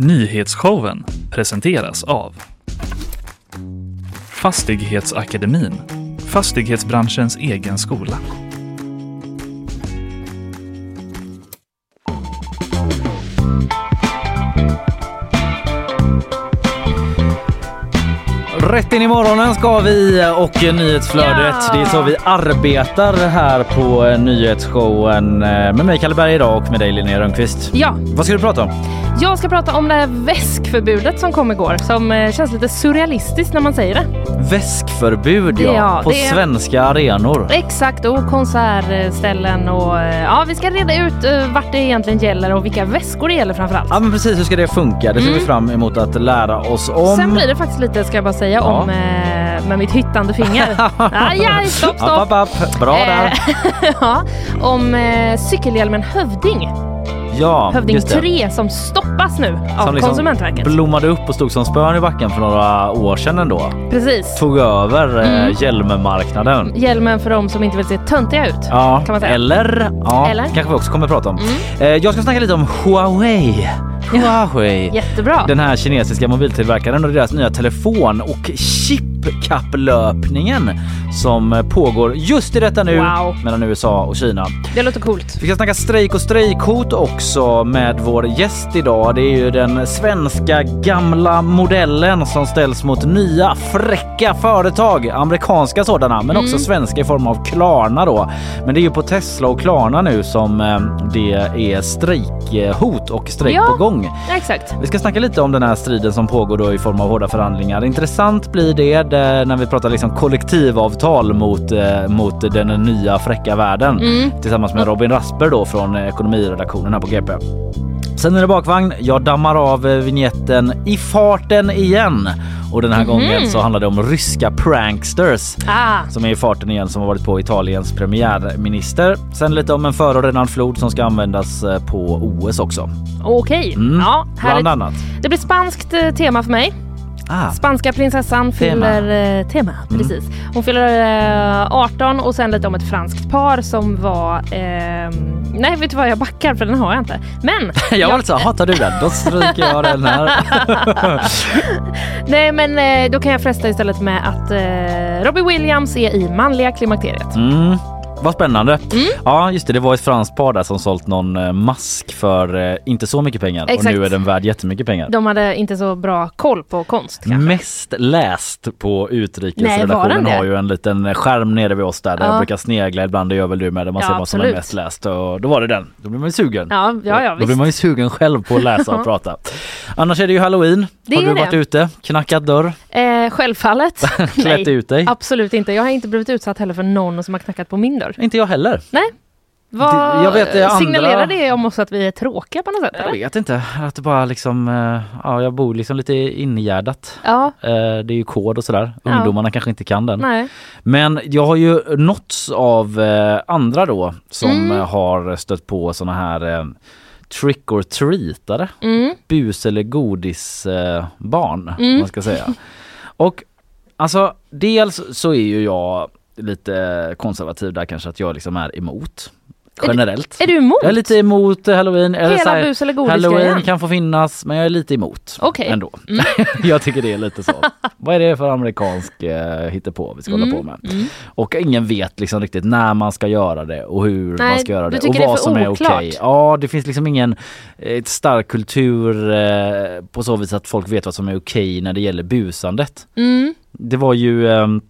Nyhetsshowen presenteras av Fastighetsakademin, fastighetsbranschens egen skola. Rätt in i morgonen ska vi och nyhetsflödet. Ja. Det är så vi arbetar här på nyhetsshowen eh, med mig Kalle Berg idag och med dig Linnea Rönnqvist. Ja, Vad ska du prata om? jag ska prata om det här väskförbudet som kom igår som eh, känns lite surrealistiskt när man säger det. Väskförbud ja, Ja, på är- svenska arenor. Exakt, och konsertställen och eh, ja, vi ska reda ut eh, vart det egentligen gäller och vilka väskor det gäller framförallt. Ja men precis, hur ska det funka? Det ser vi fram emot att lära oss om. Sen blir det faktiskt lite, ska jag bara säga. Om eh, med mitt hyttande finger. aj, aj, stopp, App, stopp. app, app. Bra där. Eh, ja, om eh, cykelhjälmen Hövding. Ja, Hövding just det. 3 som stoppas nu av Som liksom Konsumentverket. blommade upp och stod som spön i backen för några år sedan ändå. Precis. Tog över Mm. hjälmmarknaden. Hjälmen för de som inte vill se töntiga ut. Ja, kan man säga. eller, ja, Eller? Mm. kanske vi också kommer att prata om. Eh, jag ska snacka lite om Huawei. Huawei. Jättebra. Den här kinesiska mobiltillverkaren och deras nya telefon och chipkapplöpningen som pågår just i detta nu Wow. mellan USA och Kina. Det låter coolt. Vi ska snacka strejk och strejkhot också med vår gäst idag. Det är ju den svenska gamla modellen som ställs mot nya fräcka företag. Amerikanska sådana, men också svenska i form av Klarna då. Men det är ju på Tesla och Klarna nu som eh, det är strejkhot och strejk Ja. på gång. Ja, exakt. Vi ska snacka lite om den här striden som pågår då i form av hårda förhandlingar. Intressant blir det där när vi pratar liksom kollektivavtal mot, eh, mot den nya fräcka världen tillsammans med Robin Rasper då från eh, ekonomiredaktionen här på GP. Sen är det bakvagn. Jag dammar av eh, vignetten i farten igen och den här gången så handlar det om ryska pranksters Ah, som är i farten igen som har varit på Italiens premiärminister. Sen lite om en förorenad flod som ska användas eh, på OS också. okej. Mm, Ja, härligt. Bland annat. Det blir spanskt eh, tema för mig. Ah. Spanska prinsessan Tema. Mm. fyller eh, tema, precis. Hon fyller eh, 18 och sen lite om ett franskt par som var... ehm, nej, vet du vad? Jag backar för den har jag inte. Men! Jag var lite så, hatar du den? Då stryker jag den här. nej, men eh, då kan jag fresta istället med att eh, Robbie Williams är i manliga klimakteriet. Mm. Vad spännande. Mm. Ja just det, det var ett franskt par där som sålt någon eh, mask för eh, inte så mycket pengar och Exakt. nu är den värd jättemycket pengar. De hade inte så bra koll på konst kanske. Mest läst på Nej, utrikesredaktionen det? har ju en liten skärm nere vid oss där, där Ja. jag brukar snegla ibland, det gör väl du med, där man Ja, ser vad som är mest läst och då var det den. Då blir man ju sugen. Ja, ja, ja Då blir man ju sugen själv på att läsa och prata. Annars är det ju halloween. Det har du det. varit ute, knackat dörr, Eh, självfallet. klätt ut dig? Absolut inte. Jag har inte blivit utsatt heller för någon som har knackat på min dörr. Inte jag heller. Nej. Vad Det- jag vet, andra- signalerar det om oss att vi är tråkiga på något sätt? Jag Eller? vet inte, att det bara liksom, eh, ja jag bor liksom lite ingärdat. Ja, Eh, Det är ju kod och sådär. Ja. Ungdomarna kanske inte kan den. nej. Men jag har ju nåtts av eh, andra då som Mm. har stött på såna här trick or treatare. Mm. Bus eller godisbarn Mm. man ska säga. Och alltså dels så är ju jag lite konservativ där kanske att jag liksom är emot. Är du- Generellt. Är du emot? Jag är lite emot eh, halloween. Eller hela här, bus eller Halloween godisgrejen? kan få finnas men jag är lite emot Okej. Mm. ändå. jag tycker det är lite så. Vad är det för amerikansk eh, hittepå vi ska hålla på med? Mm. Och ingen vet liksom riktigt när man ska göra det och hur Nej, man ska göra det och tycker det är vad som är oklart. okej. Ja, det finns liksom ingen ett stark kultur eh, på så vis att folk vet vad som är okej när det gäller busandet. Mm. Det var ju ehm,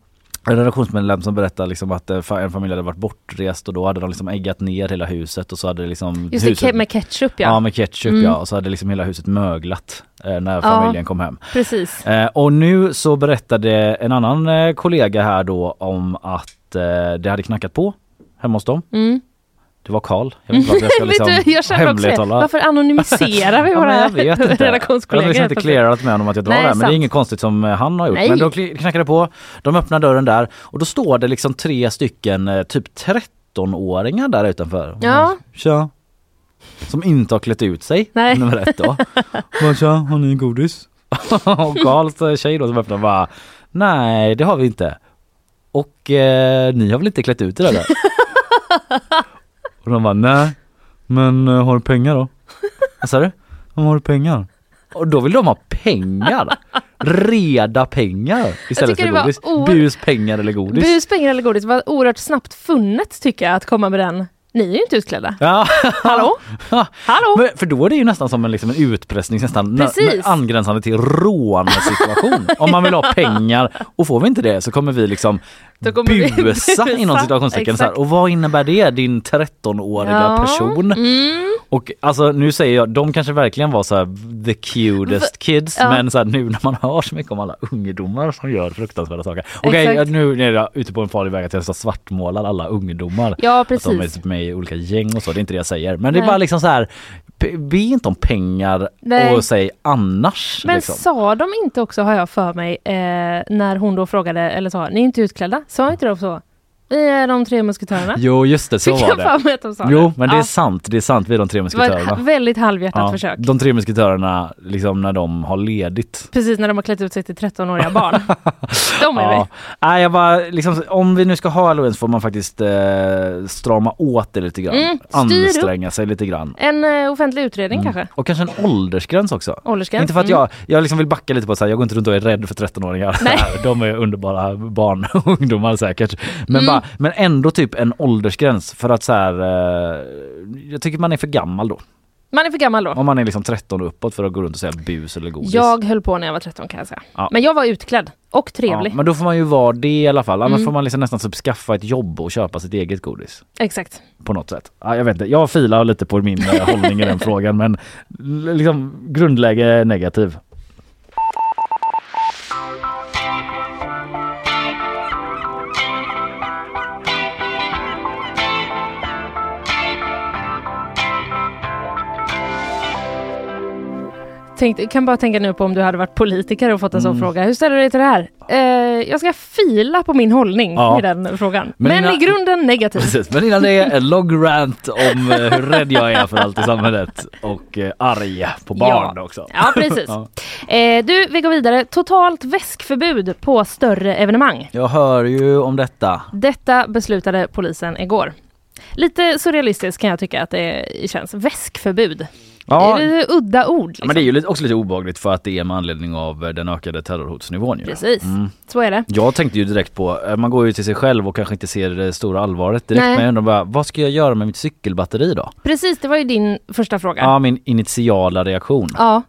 en redaktionsmedlem som berättade liksom att eh, en familj hade varit bortrest och då hade de liksom äggat ner hela huset och så hade det liksom Just det, huset, ke- med ketchup ja. Ja med ketchup Mm. ja och så hade liksom hela huset möglat eh, när familjen kom hem. Precis. Eh, och nu så berättade en annan eh, kollega här då om att eh, det hade knackat på hemma hos dem. Mm. Det var Karl. Jag vet inte varför jag ska liksom jag hemlighålla. Varför anonymiserar vi våra inte. Jag har redaktionskollegor? liksom inte clearat med honom att jag drar Nej, det här, men det är inget konstigt som eh, han har gjort. Nej. Men då kli- knackade på, de öppnar dörren där och då står det liksom tre stycken eh, typ 13-åringar där utanför. Ja. Tja. Som inte har klätt ut sig, Nej. nummer ett då. Bara, Tja, har ni godis? och Karls eh, tjej då som öppnar bara, nej det har vi inte. Och eh, ni har väl inte klätt ut er eller? Och de bara, nej. Men eh, har du pengar då? Vad sa du? "Ja, men Har du pengar? Och då vill de ha pengar. Reda pengar istället för godis. o- Bus, pengar eller godis. Bus, pengar eller godis var oerhört snabbt funnet tycker jag att komma med den. Ni är ju inte utklädda. Ja. Hallå? Hallå? Men, för då är det ju nästan som en, liksom en utpressning nästan nä- Precis. angränsande till rånsituation. Om man vill ha pengar och får vi inte det så kommer vi liksom busa inom situationstecken. Så här. Och vad innebär det? Din 13-åriga Ja. person. Mm. Och alltså nu säger jag, de kanske verkligen var så här the cutest kids Ja. men så här, nu när man hör så mycket om alla ungdomar som gör fruktansvärda saker. Okej Exakt. nu är jag ute på en farlig väg att jag så svartmålar alla ungdomar. Ja Att de precis. är med i olika gäng och så, det är inte det jag säger. Men det är Nej. bara liksom så här, be inte om pengar Nej. och säg annars. Men liksom. sa de inte också, har jag för mig, eh, när hon då frågade, eller sa, ni är inte utklädda? Sa inte de så? Vi är de tre musketörerna. Jo just det, så Fick var det. för mig att de sa Jo men det är sant, det är sant, vi är de tre det var ett musketörerna. väldigt halvhjärtat Ja, försök. de tre musketörerna liksom när de har ledigt. Precis när de har klätt ut sig till 13-åriga barn. De är Ja. vi. Nej, jag bara, liksom, om vi nu ska ha halloween så får man faktiskt eh, strama åt det lite grann. Mm. Anstränga sig lite grann. En eh, offentlig utredning Mm. kanske? Och kanske en åldersgräns också. Åldersgräns? Inte för att Mm. jag, jag liksom vill backa lite på att jag går inte runt och är rädd för 13-åringar. Nej. De är underbara barn och ungdomar säkert. Men, Mm. Men ändå typ en åldersgräns för att så här, eh, jag tycker man är för gammal då. Man är för gammal då. Om man är liksom 13 och uppåt för att gå runt och säga bus eller godis. Jag höll på när jag var 13 kan jag säga. Ja. Men jag var utklädd och trevlig. Ja, men då får man ju vara det i alla fall. Annars Mm. får man liksom nästan typ skaffa ett jobb och köpa sitt eget godis. Exakt. På något sätt. Ja, jag vet inte, jag filar lite på min eh, hållning i den frågan men liksom grundläge negativ. Tänk, kan bara tänka nu på om du hade varit politiker och fått en sån Mm. fråga. Hur ställer du dig till det här? Eh, jag ska fila på min hållning Ja. i den frågan. Men Men, innan- i grunden negativ. Precis, men innan det är en lång rant om eh, hur rädd jag är för allt i samhället och eh, arg på barn Ja. också. Ja, precis. Ja. Eh, du, vi går vidare. Totalt väskförbud på större evenemang. Jag hör ju om detta. Detta beslutade polisen igår. Lite surrealistiskt kan jag tycka att det känns. Väskförbud. Ja, Det är lite udda ord. Liksom. men det är ju lite- också lite obehagligt för att det är med anledning av eh, den ökade terrorhotsnivån. Ju. Precis, Mm. så är det. Jag tänkte ju direkt på, eh, man går ju till sig själv och kanske inte ser det stora allvaret direkt Nej. men jag undrar bara, vad ska jag göra med mitt cykelbatteri då? Precis, det var ju din första fråga. Ja, min initiala reaktion. Ja,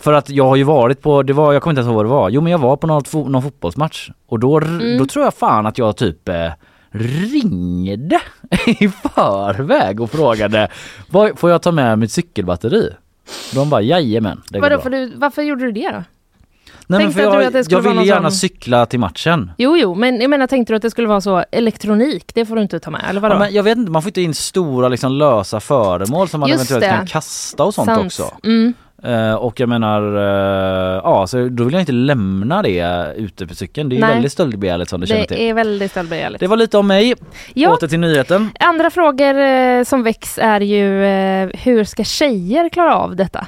För att jag har ju varit på, det var, jag kommer inte ens ihåg vad det var, jo men jag var på något, någon fotbollsmatch och då, Mm. då tror jag fan att jag typ eh, ringde i förväg och frågade, får jag ta med mitt cykelbatteri? De bara jajamän, det Vadå, för du, varför gjorde du det då? Nej, men för jag, jag ville gärna sån- cykla till matchen. Jo, jo, men jag menar tänkte du att det skulle vara så elektronik? Det får du inte ta med, eller vadå? Ja, men jag vet inte, man får inte in stora liksom, lösa föremål som man Just eventuellt det. kan kasta och sånt Sant. också. Mm. Eh, och jag menar, eh, ja så då vill jag inte lämna det ute på cykeln. Det är Nej. väldigt stöldbegärligt som du känner till. Det är väldigt stöldbegärligt. Det var lite om mig. Ja, Åter till nyheten. andra frågor eh, som väcks är ju hur ska tjejer klara av detta?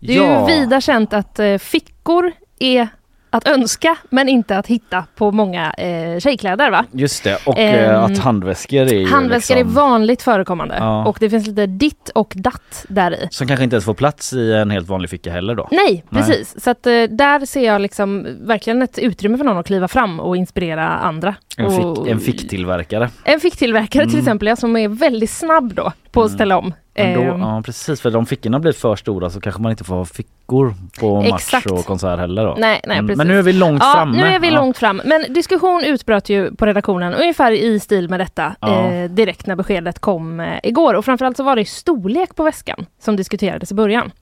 Det är ja. ju vida känt att fickor är att önska men inte att hitta på många eh, tjejkläder va? Just det, och eh, Ehm, att handväskor är Handväskor liksom, är vanligt förekommande Ja. och det finns lite ditt och datt där i. Som kanske inte ens får plats i en helt vanlig ficka heller då. Nej, Nej. precis. Så att eh, där ser jag liksom verkligen ett utrymme för någon att kliva fram och inspirera andra. En, och, fick, en ficktillverkare. En ficktillverkare till Mm. exempel, ja, som är väldigt snabb då på att Mm. ställa om. Då, Ehm, ja precis, för om fickorna blir för stora så kanske man inte får ha fickor på match Exakt. och konsert heller då. Nej, nej Mm, precis. Men nu är vi långt ja, framme. nu är vi Ja. långt fram. Men diskussion utbröt ju på redaktionen ungefär i stil med detta Ja. eh, direkt när beskedet kom eh, igår. Och framförallt så var det storlek på väskan som diskuterades i början.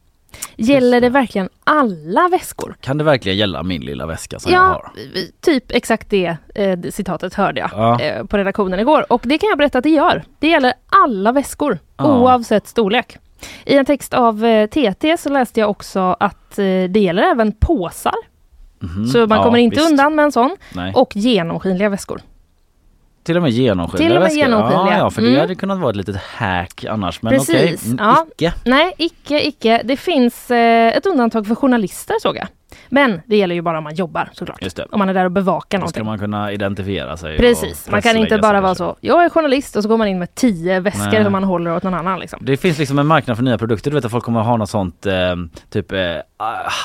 Gäller det. verkligen alla väskor? Kan det verkligen gälla min lilla väska som jag Ja, har? typ exakt det eh, citatet hörde jag Ja. eh, på redaktionen igår. Och det kan jag berätta att det gör. Det gäller alla väskor Ja. oavsett storlek. I en text av eh, TT så läste jag också att eh, det gäller även påsar. Mhm. Så man Ja, kommer inte visst. undan med en sån. Nej. Och genomskinliga väskor. Till och med genomskinliga Till och med väskor. genomskinliga. Ja, ja, för Mm. det hade kunnat vara ett litet hack annars. Men Precis, okej, mm, ja. icke. Nej, icke, icke. Det finns eh, ett undantag för journalister såg jag. Men det gäller ju bara om man jobbar såklart. Om man är där och bevakar Då ska någonting. man kunna identifiera sig. Precis, man kan inte bara vara så, jag är journalist och så går man in med tio väskor Nej. som man håller åt någon annan liksom. Det finns liksom en marknad för nya produkter. Du vet att folk kommer att ha något sånt eh, typ eh,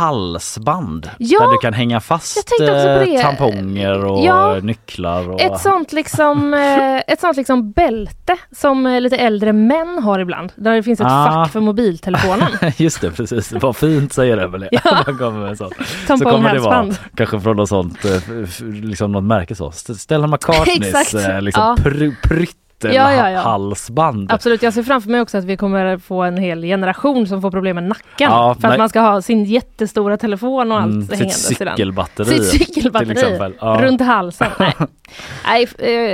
halsband. Ja, där du kan hänga fast eh, tamponger och Ja. nycklar. Och... Ett sånt liksom, eh, ett sånt liksom bälte som eh, lite äldre män har ibland. Där det finns ett Ah. fack för mobiltelefonen. Just det, precis. Vad fint säger Emelie. Ja. Man kommer med sånt. Så Tampong, kommer det vara kanske från något sånt, eh, liksom något märke så. St- Stella McCartneys eh, liksom Ja. pr- pryttel Ja, ja, ja. Absolut, jag ser framför mig också att vi kommer få en hel generation som får problem med nacken. För att nej. man ska ha sin jättestora telefon och allt Mm, sitt hängandes den. cykelbatteri. Sitt cykelbatteri runt halsen. Nej. Nej,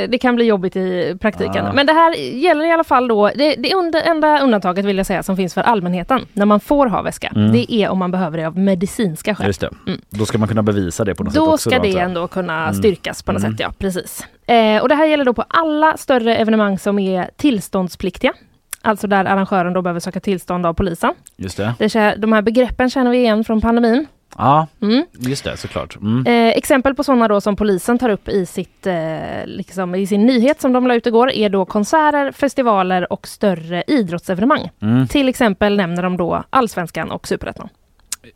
eh, det kan bli jobbigt i praktiken. Men det här gäller i alla fall då, det, det under, enda undantaget vill jag säga som finns för allmänheten när man får ha väska. Mm. Det är om man behöver det av medicinska skäl. Just det. Mm. Då ska man kunna bevisa det på något sätt Då också. ska då, det antar jag. ändå kunna Mm. styrkas på något Mm. sätt, ja precis. Eh, och det här gäller då på alla större evenemang som är tillståndspliktiga. Alltså där arrangören då behöver söka tillstånd av polisen. Just det. Det, de här begreppen känner vi igen från pandemin. Ja, Mm. just det såklart. Mm. Eh, exempel på sådana då som polisen tar upp i, sitt, eh, liksom, i sin nyhet som de la ut igår är då konserter, festivaler och större idrottsevenemang. Mm. Till exempel nämner de då Allsvenskan och Superettan.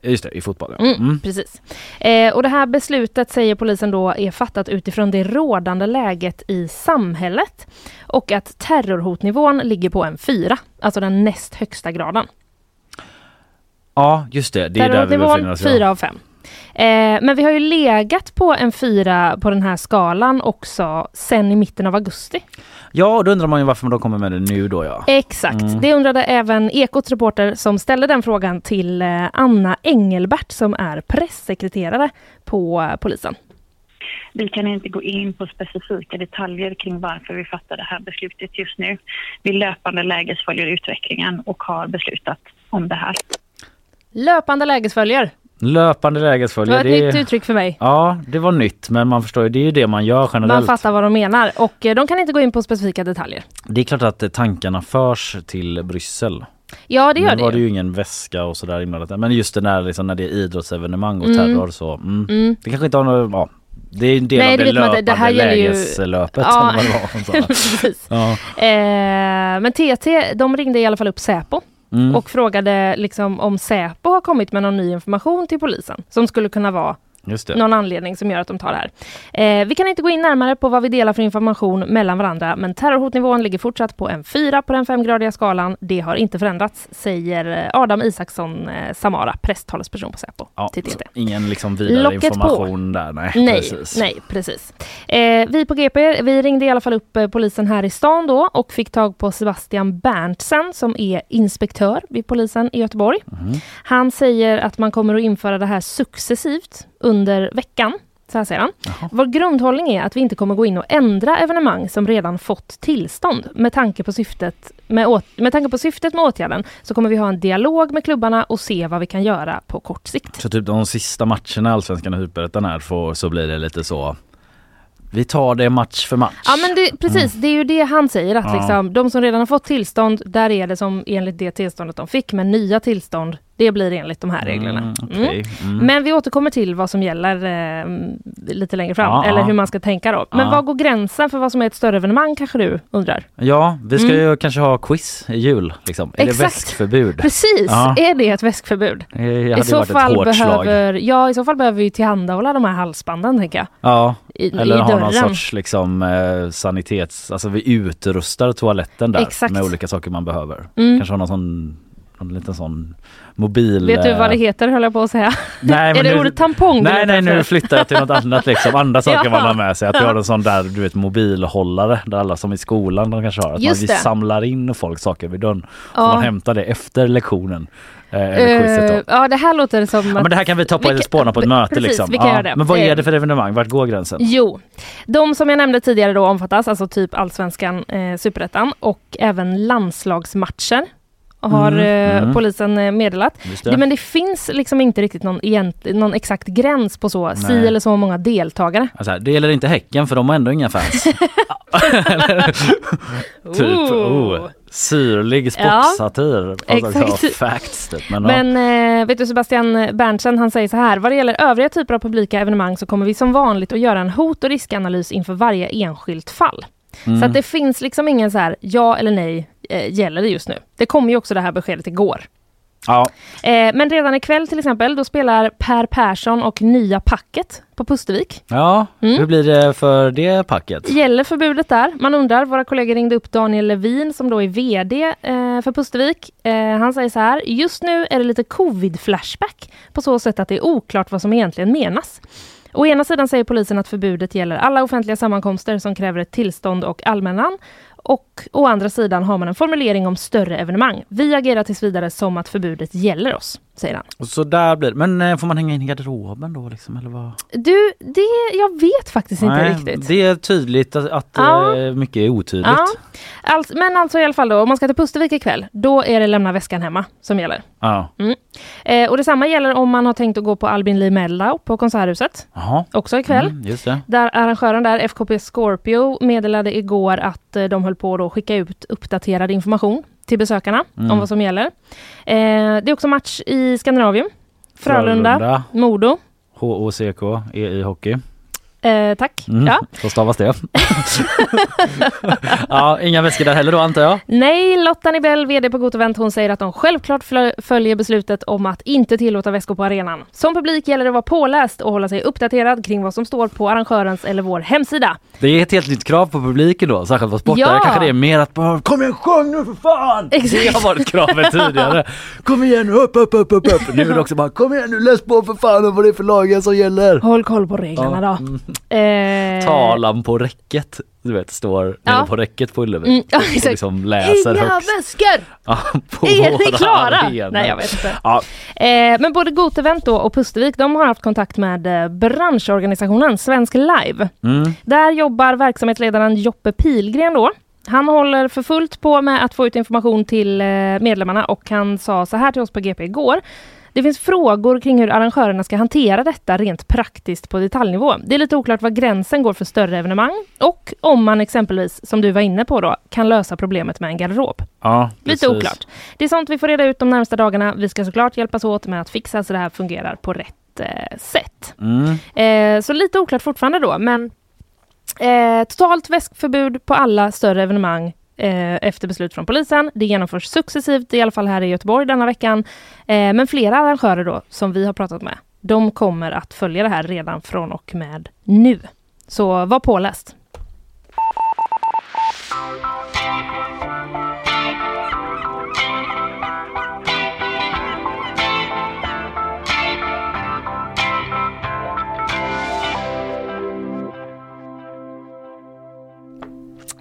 Just det, i fotboll. Ja. Mm, Mm. Precis. Eh, och det här beslutet säger polisen då är fattat utifrån det rådande läget i samhället och att terrorhotnivån ligger på en fyra, alltså den näst högsta graden. Ja, just det. Det är där vi befinner Terrorhotnivån oss. fyra av fem. Eh, men vi har ju legat på en fyra på den här skalan också sen i mitten av augusti. ja, och då undrar man ju varför de kommer med det nu då ja. Exakt, Mm. det undrade även Ekots reporter som ställde den frågan till eh, Anna Engelbert som är pressekreterare på polisen. Vi kan inte gå in på specifika detaljer kring varför vi fattar det här beslutet just nu. Vi löpande lägesföljer utvecklingen och har beslutat om det här. Löpande lägesföljer. Löpande Det var ett Det nytt uttryck för mig. Ja, det var nytt men man förstår ju, det är ju det man gör generellt. Man fattar vad de menar och eh, de kan inte gå in på specifika detaljer. Det är klart att eh, tankarna förs till Bryssel. Ja, det gör nu det var det ju. ingen väska och sådär inblandat. Men just det där liksom, när det är idrottsevenemang och Mm. terror så. Mm. Mm. Det kanske inte har något, ja. Det är en del Nej, av det det, löpande Det här gäller ju- lägeslöpet. Ja. ja. Eh, men TT, de ringde i alla fall upp Säpo Mm. och frågade liksom om Säpo har kommit med någon ny information till polisen som skulle kunna vara någon anledning som gör att de tar det här. Eh, vi kan inte gå in närmare på vad vi delar för information mellan varandra, men terrorhotnivån ligger fortsatt på en fyra på den femgradiga skalan. Det har inte förändrats, säger eh, Adam Isaksson eh, Samara, presstalesperson på Säpo Ja, till så TT. ingen liksom vidare Locket på. information där. Nej, Nej, precis. nej, precis. Eh, vi på GP, vi ringde i alla fall upp eh, polisen här i stan då och fick tag på Sebastian Berntsen som är inspektör vid polisen i Göteborg. Mhm. Han säger att man kommer att införa det här successivt under veckan. Så här säger han. Jaha. Vår grundhållning är att vi inte kommer gå in och ändra evenemang som redan fått tillstånd. Med tanke på syftet med, med, tanke på syftet med åtgärden så kommer vi ha en dialog med klubbarna och se vad vi kan göra på kort sikt. Så typ de sista matcherna Allsvenskan och Superettan här får, så blir det lite så. Vi tar det match för match. Ja men det, precis, det är ju det han säger att Ja. liksom, de som redan har fått tillstånd, där är det som enligt det tillståndet de fick, men nya tillstånd, det blir enligt de här reglerna. Mm, Mm. okej. Mm. Men vi återkommer till vad som gäller eh, lite längre fram, Ja, eller hur man ska tänka då. Men Ja. vad går gränsen för vad som är ett större evenemang kanske du undrar? Ja, vi ska Mm. ju kanske ha quiz i jul. Liksom. Är det Exakt. väskförbud? Precis, Ja. är det ett väskförbud? Det hade I så, fall hårt slag. behöver, ja, I så fall behöver vi tillhandahålla de här halsbanden tänker jag. Ja, I, eller i ha någon sorts liksom eh, sanitets... Alltså vi utrustar toaletten där Exakt. med olika saker man behöver. Mm. Kanske ha någon sån någon liten sån mobil... Vet du vad det eh, heter höll jag på att säga? Nej, är det nu- ordet tampong? Nej nej nu flyttar jag till något annat liksom. Andra saker Ja. man har med sig. Att vi Ja. har en sån där du vet mobilhållare där alla som i skolan de kanske har. Att man, vi samlar in folk saker vid dörren. Ja. Och man hämtar det efter lektionen. Då. ja det här låter som Ja, men det här kan vi ta på vi spåna på ett möte precis, liksom. vi kan göra det. Men vad är det för evenemang? Vart går gränsen? Jo, de som jag nämnde tidigare då omfattas, alltså typ allsvenskan, eh, superettan och även landslagsmatcher har Mm, eh, mm. polisen eh, meddelat. Det. men det finns liksom inte riktigt någon, egent, någon exakt gräns på så, si eller så många deltagare. Alltså, det gäller inte Häcken för de har ändå inga fans. typ. Oh, syrlig sportsatir. Alltså, exakt. ja, facts typ. Men, Men eh, vet du Sebastian Berntsen, han säger så här, vad det gäller övriga typer av publika evenemang så kommer vi som vanligt att göra en hot och riskanalys inför varje enskilt fall. ja. mm. Så att det finns liksom ingen så här, ja eller nej, eh, gäller det just nu. Det kom ju också det här beskedet igår. ja. Eh, men redan ikväll till exempel, då spelar Per Persson och Nya Packet på Pustervik. ja, Mm. hur blir det för det packet? Gäller förbudet där? Man undrar, våra kollegor ringde upp Daniel Levin som då är VD eh, för Pustervik. Eh, han säger så här, just nu är det lite covid-flashback på så sätt att det är oklart vad som egentligen menas. Å ena sidan säger polisen att förbudet gäller alla offentliga sammankomster som kräver ett tillstånd och allmännan. Och å andra sidan har man en formulering om större evenemang. Vi agerar tills vidare som att förbudet gäller oss, säger han. Och så där blir det. Men eh, får man hänga in i garderoben då liksom eller vad? Du, det, jag vet faktiskt inte Nej, riktigt. Det är tydligt att, att Ja. eh, mycket är otydligt. Ja. Allt, men alltså i alla fall då, om man ska till Pustervik ikväll, då är det lämna väskan hemma som gäller. Ja. Eh, och detsamma gäller om man har tänkt att gå på Albin Lee Mellow på Konserthuset, Jaha. också ikväll. Mm, just det. Där arrangören där, FKP Scorpio, meddelade igår att eh, de höll på att skicka ut uppdaterad information till besökarna Mm. om vad som gäller. Eh, det är också match i Skandinavium. Frölunda, Modo. HOCK, EI Hockey. Eh, tack. Mm. Ja. Så stavas det. ja, inga väskor där heller då antar jag. Nej, Lotta Nibell, VD på Gotovent, hon säger att de självklart följer beslutet om att inte tillåta väskor på arenan. Som publik gäller det att vara påläst och hålla sig uppdaterad kring vad som står på arrangörens eller vår hemsida. Det är ett helt nytt krav på publiken då, särskilt på sportare. Ja. Kanske det är mer att bara kom igen sjung nu för fan! Exakt. Det har varit kravet tidigare. Kom igen nu, upp, upp, upp, upp, upp. Nu är det också bara kom igen nu, läs på för fan vad det är för lagen som gäller. Håll koll på reglerna Ja. då. Eh, Talan på räcket, du vet, står Ja. på räcket på Ullevi. Mm, ja, och liksom läser Inga högst. väskor! Ja, på Är ni klara? arenor. Nej, jag vet inte. Ja, Eh, men både Gotevent då och Pustervik, de har haft kontakt med eh, branschorganisationen Svensk Live. mm. Där jobbar verksamhetsledaren Joppe Pilgren då. Han håller för fullt på med att få ut information till eh, medlemmarna och han sa så här till oss på GP igår. Det finns frågor kring hur arrangörerna ska hantera detta rent praktiskt på detaljnivå. Det är lite oklart var gränsen går för större evenemang och om man exempelvis, som du var inne på då, kan lösa problemet med en garderob. ja Lite precis. oklart. Det är sånt vi får reda ut de närmsta dagarna. Vi ska såklart hjälpas åt med att fixa så det här fungerar på rätt eh, sätt. Mm. Eh, så lite oklart fortfarande då, men eh, totalt väskförbud på alla större evenemang Eh, efter beslut från polisen. Det genomförs successivt, i alla fall här i Göteborg denna veckan. Eh, men flera arrangörer då, som vi har pratat med, de kommer att följa det här redan från och med nu. Så var påläst.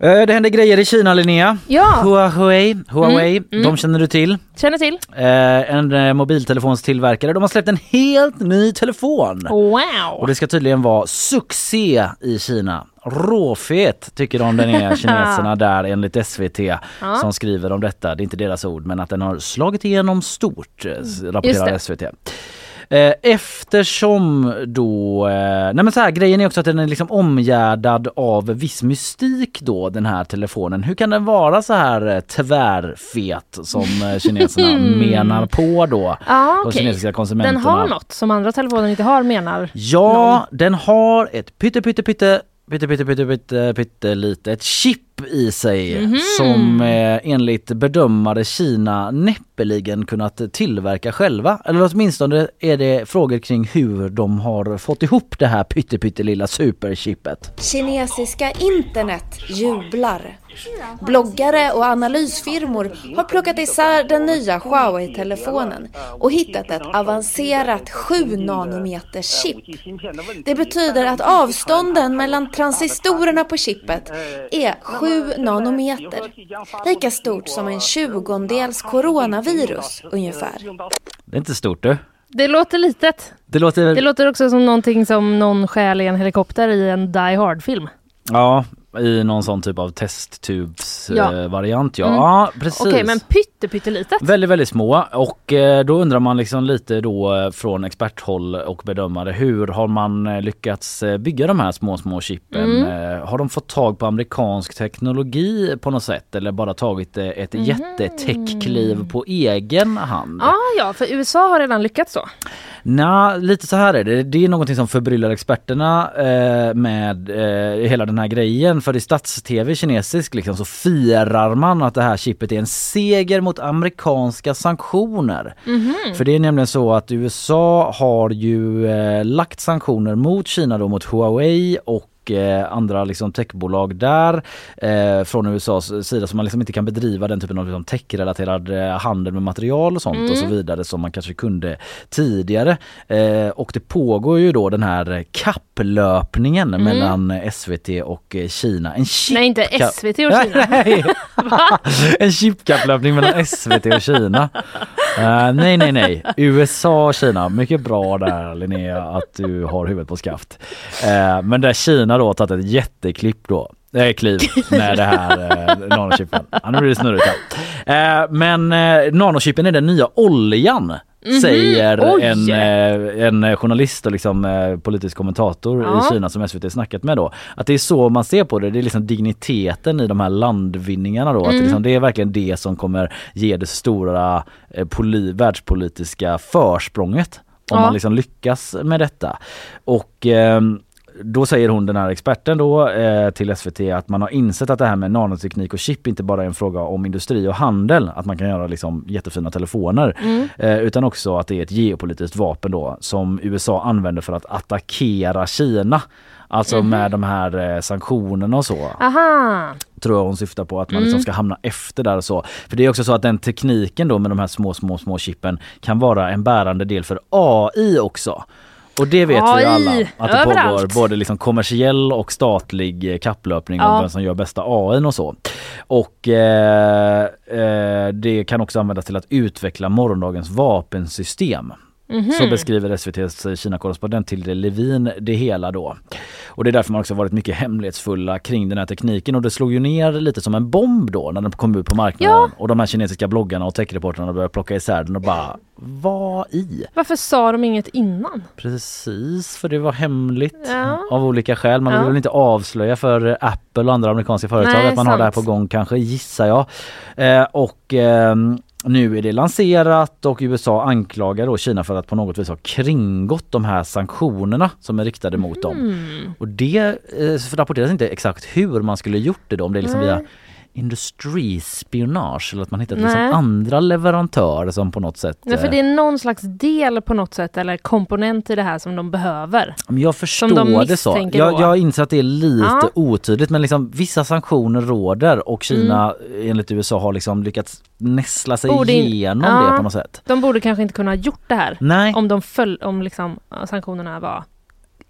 Det händer grejer i Kina Linnea. Ja, Huawei, Huawei Mm, mm. de känner du till. känner till. Eh, en eh, mobiltelefonstillverkare. De har släppt en helt ny telefon. Wow! Och det ska tydligen vara succé i Kina. Råfet tycker de den är kineserna där enligt SVT som skriver om detta. Det är inte deras ord men att den har slagit igenom stort eh, rapporterar SVT. Eh, eftersom då, eh, nej men så här, grejen är också att den är liksom omgärdad av viss mystik då den här telefonen. Hur kan den vara så här eh, tvärfet som kineserna mm. menar på då? Ah, okay. Kinesiska konsumenterna. Den har något som andra telefoner inte har menar Ja, någon. den har ett pytte pytte pytte pytte pytte pytte pytte litet chip i sig Mhm. som eh, enligt bedömare Kina näppeligen kunnat tillverka själva. Eller åtminstone är det frågor kring hur de har fått ihop det här pytte pytte lilla superchippet. Kinesiska internet jublar. Bloggare och analysfirmor har plockat isär den nya Huawei-telefonen och hittat ett avancerat 7 nanometers chip. Det betyder att avstånden mellan transistorerna på chippet är 7 nanometer. Lika stort som en tjugondels coronavirus ungefär. Det är inte stort du. Det låter litet. Det låter... Det låter också som någonting som någon stjäl i en helikopter i en Die Hard-film. Ja, i någon sån typ av testtubs Ja. eh. Ja, Mm. precis. Okej, men pytte, pyttelitet. Väldigt, väldigt små och eh, då undrar man liksom lite då eh, från experthåll och bedömare hur har man lyckats bygga de här små, små chippen? Mm. Har de fått tag på amerikansk teknologi på något sätt eller bara tagit ett jättetech-kliv på egen hand? Ah, ja, för USA har redan lyckats så. Nej, lite så här är det. Det är någonting som förbryllar experterna eh, med eh, hela den här grejen. För i stats-tv kinesisk liksom, så firar man att det här chippet är en seger mot amerikanska sanktioner. För det är nämligen så att USA har ju eh, lagt sanktioner mot Kina då mot Huawei och eh, andra liksom techbolag där eh, från USAs sida så man liksom inte kan bedriva den typen av liksom techrelaterad eh, handel med material och sånt och så vidare som man kanske kunde tidigare. Och det pågår ju då den här kapplöpningen mellan SVT och Kina. En chip Nej, inte SVT och Kina. Nej. en chipkapplöpning mellan SVT och Kina. Eh, nej, nej, nej. USA och Kina. Mycket bra där Linnea att du har huvudet på skaft. Eh, men där Kina då har tagit ett jätteklipp då. Eh, kliv med det här eh, nanochippen. Ja, nu blir det snurrigt här. Eh, men eh, nanochippen är den nya oljan. Säger Mhm. Oj. en, eh, en journalist och liksom, eh, politisk kommentator Ja. i Kina som SVT snackat med då. Att det är så man ser på det. Det är liksom digniteten i de här landvinningarna då. Att Mm. det, liksom, det är verkligen det som kommer ge det stora eh, poli, världspolitiska försprånget. Om Ja. man liksom lyckas med detta. Och ehm, då säger hon den här experten då eh, till SVT att man har insett att det här med nanoteknik och chip inte bara är en fråga om industri och handel, att man kan göra liksom jättefina telefoner, eh, utan också att det är ett geopolitiskt vapen då som USA använder för att attackera Kina. Alltså med de här eh, sanktionerna och så Aha, tror jag hon syftar på att man liksom ska hamna efter där och så. För det är också så att den tekniken då med de här små små små chippen kan vara en bärande del för AI också. Och det vet vi AI, ju alla att det överallt. pågår både liksom kommersiell och statlig eh, kapplöpning Ja. om vem som gör bästa AI och så. Och eh, eh, det kan också användas till att utveckla morgondagens vapensystem. Mhm. Så beskriver SVTs Kina-korrespondent Tilde Levin det hela då. Och det är därför man också varit mycket hemlighetsfulla kring den här tekniken och det slog ju ner lite som en bomb då när den kom ut på marknaden Ja. och de här kinesiska bloggarna och techreportrarna började plocka isär den och bara vad i? varför sa de inget innan? Precis, för det var hemligt Ja. av olika skäl. Man Ja. vill väl inte avslöja för Apple och andra amerikanska företag Nej, att man har det här på sant. gång kanske, gissar jag. Eh, och ehm, nu är det lanserat och USA anklagar då Kina för att på något vis ha kringgått de här sanktionerna som är riktade mot dem. Mm. Och det eh, rapporteras inte exakt hur man skulle gjort det då, om det är liksom via industrispionage eller att man hittat liksom andra leverantörer som på något sätt Nej, för eh, det är någon slags del på något sätt eller komponent i det här som de behöver. Men Jag de förstår det så. Jag, jag inser att det är lite Ja. otydligt men liksom vissa sanktioner råder och Kina Mm. enligt USA har liksom lyckats näsla sig Borde in- igenom Ja. det på något sätt. De borde kanske inte kunna ha gjort det här Nej. om de föll, om liksom sanktionerna var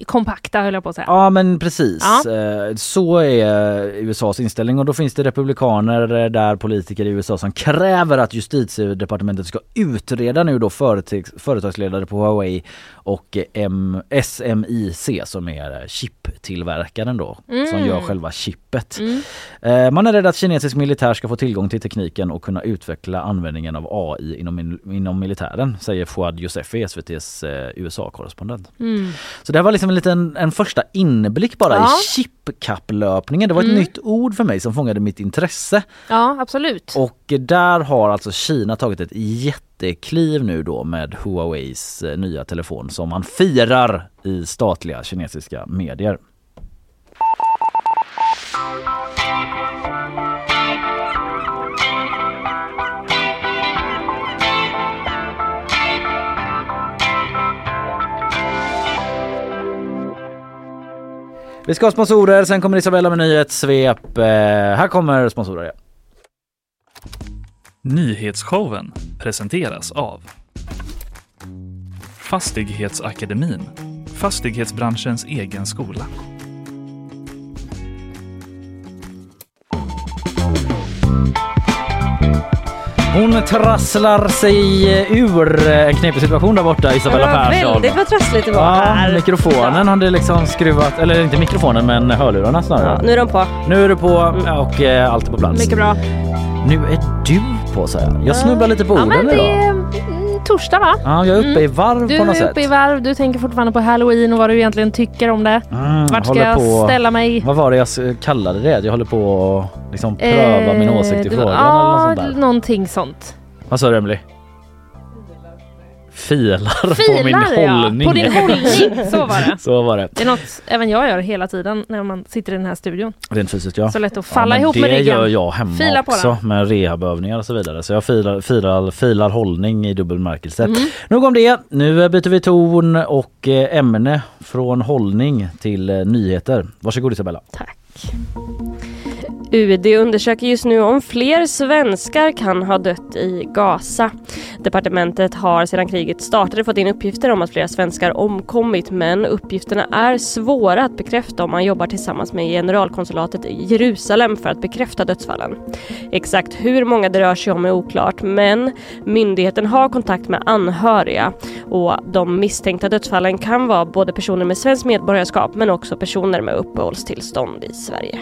kompakta höll jag på att säga. Ja men precis. Ja. Eh, Så är USAs inställning och då finns det republikaner eh, där politiker i USA som kräver att justitiedepartementet ska utreda nu då företags, företagsledare på Huawei och eh, SMIC som är chiptillverkaren då som gör själva chippet. Mm. Eh, Man är rädd att kinesisk militär ska få tillgång till tekniken och kunna utveckla användningen av AI inom, inom militären säger Fouad Yousefi, SVTs eh, USA-korrespondent. Mm. Så det här var liksom en liten en första inblick bara Ja. i chipkapplöpningen. Det var ett Mm. nytt ord för mig som fångade mitt intresse. Ja, absolut. Och där har alltså Kina tagit ett jättekliv nu då med Huaweis eh, nya telefon som man firar i statliga kinesiska medier. Vi ska ha sponsorer, sen kommer Isabella med nyhetssvep. Eh, här kommer sponsorer. Nyhetsshowen presenteras av Fastighetsakademin, fastighetsbranschens egen skola. Hon trasslar sig ur en knepig situation där borta, Isabella det var Persson. väldigt vad trassligt det var Ja, här. mikrofonen hade liksom skruvat, eller inte mikrofonen men hörlurarna snarare. Ja, nu är de på. Nu är du på och eh, allt är på plats. Mycket bra. Nu är du på så här. Jag snubblar lite på Ja, orden det idag. Är mm, torsdag va? Ja, jag är uppe i varv Du på något är sätt. uppe i varv, du tänker fortfarande på halloween och vad du egentligen tycker om det. Mm, Vart ska jag på... ställa mig? Vad var det jag kallade det? Jag håller på att liksom pröva min Eh, åsikt i det var- frågan eller något sånt där. någonting sånt. Vad sa du Emily? Filar, på min Filar ja, hållning. på din hållning. Så var det. Så var det. Det är något även jag gör hela tiden när man sitter i den här studion. Rent fysiskt ja. Så lätt att falla men ihop det med ryggen. gör jag hemma Fila också den. med rehabövningar och så vidare. Så jag filar, filar, filar hållning i dubbel bemärkelse. Mm. Nog om det. Nu byter vi ton och eh, ämne från hållning till eh, nyheter. Varsågod Isabella. Tack. UD undersöker just nu om fler svenskar kan ha dött i Gaza. Departementet har sedan kriget startade fått in uppgifter om att flera svenskar omkommit men uppgifterna är svåra att bekräfta om man jobbar tillsammans med generalkonsulatet i Jerusalem för att bekräfta dödsfallen. Exakt hur många det rör sig om är oklart men myndigheten har kontakt med anhöriga och de misstänkta dödsfallen kan vara både personer med svenskt medborgarskap men också personer med uppehållstillstånd i Sverige.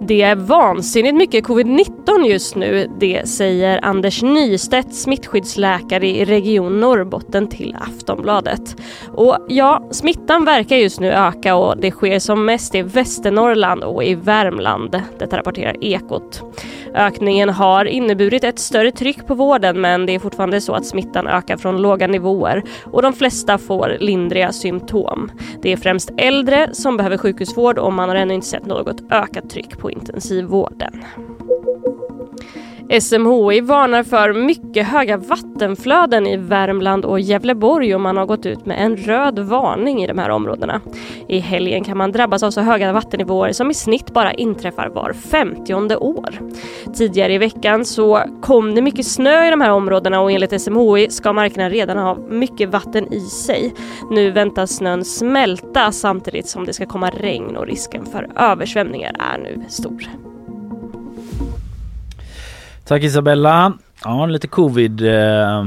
Det är vansinnigt mycket covid-19 just nu, det säger Anders Nystedt, smittskyddsläkare i Region Norrbotten till Aftonbladet. Och ja, smittan verkar just nu öka och det sker som mest i Västernorrland och i Värmland. Detta rapporterar Ekot. Ökningen har inneburit ett större tryck på vården men det är fortfarande så att smittan ökar från låga nivåer och de flesta får lindriga symptom. Det är främst äldre som behöver sjukhusvård och man har ännu inte sett något ökat tryck på intensivvården. SMHI varnar för mycket höga vattenflöden i Värmland och Gävleborg och man har gått ut med en röd varning i de här områdena. I helgen kan man drabbas av så höga vattennivåer som i snitt bara inträffar var 50 år. Tidigare i veckan så kom det mycket snö i de här områdena och enligt SMHI ska markerna redan ha mycket vatten i sig. Nu väntas snön smälta samtidigt som det ska komma regn och risken för översvämningar är nu stor. Tack Isabella. Ja, lite covid. eh,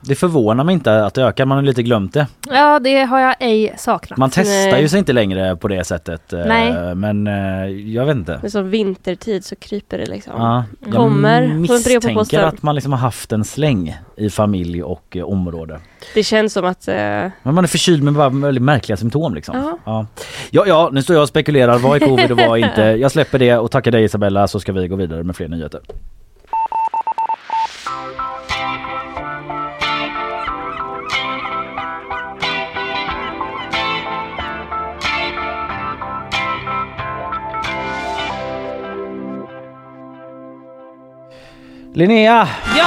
Det förvånar mig inte att det ökar. Man har lite glömt det. Ja, det har jag ej saknat. Man testar ju sig inte längre på det sättet. eh, Nej. Men eh, jag vet inte. Men som vintertid så kryper det liksom. Ja, jag Kommer misstänker att man liksom har haft en släng i familj och område. Det känns som att... Eh, Men man är förkyld med bara väldigt märkliga symptom liksom. Ja. Ja. Ja, ja, nu står jag och spekulerar. Vad är covid och vad är inte? Jag släpper det och tackar dig Isabella så ska vi gå vidare med fler nyheter. Linnea! Ja,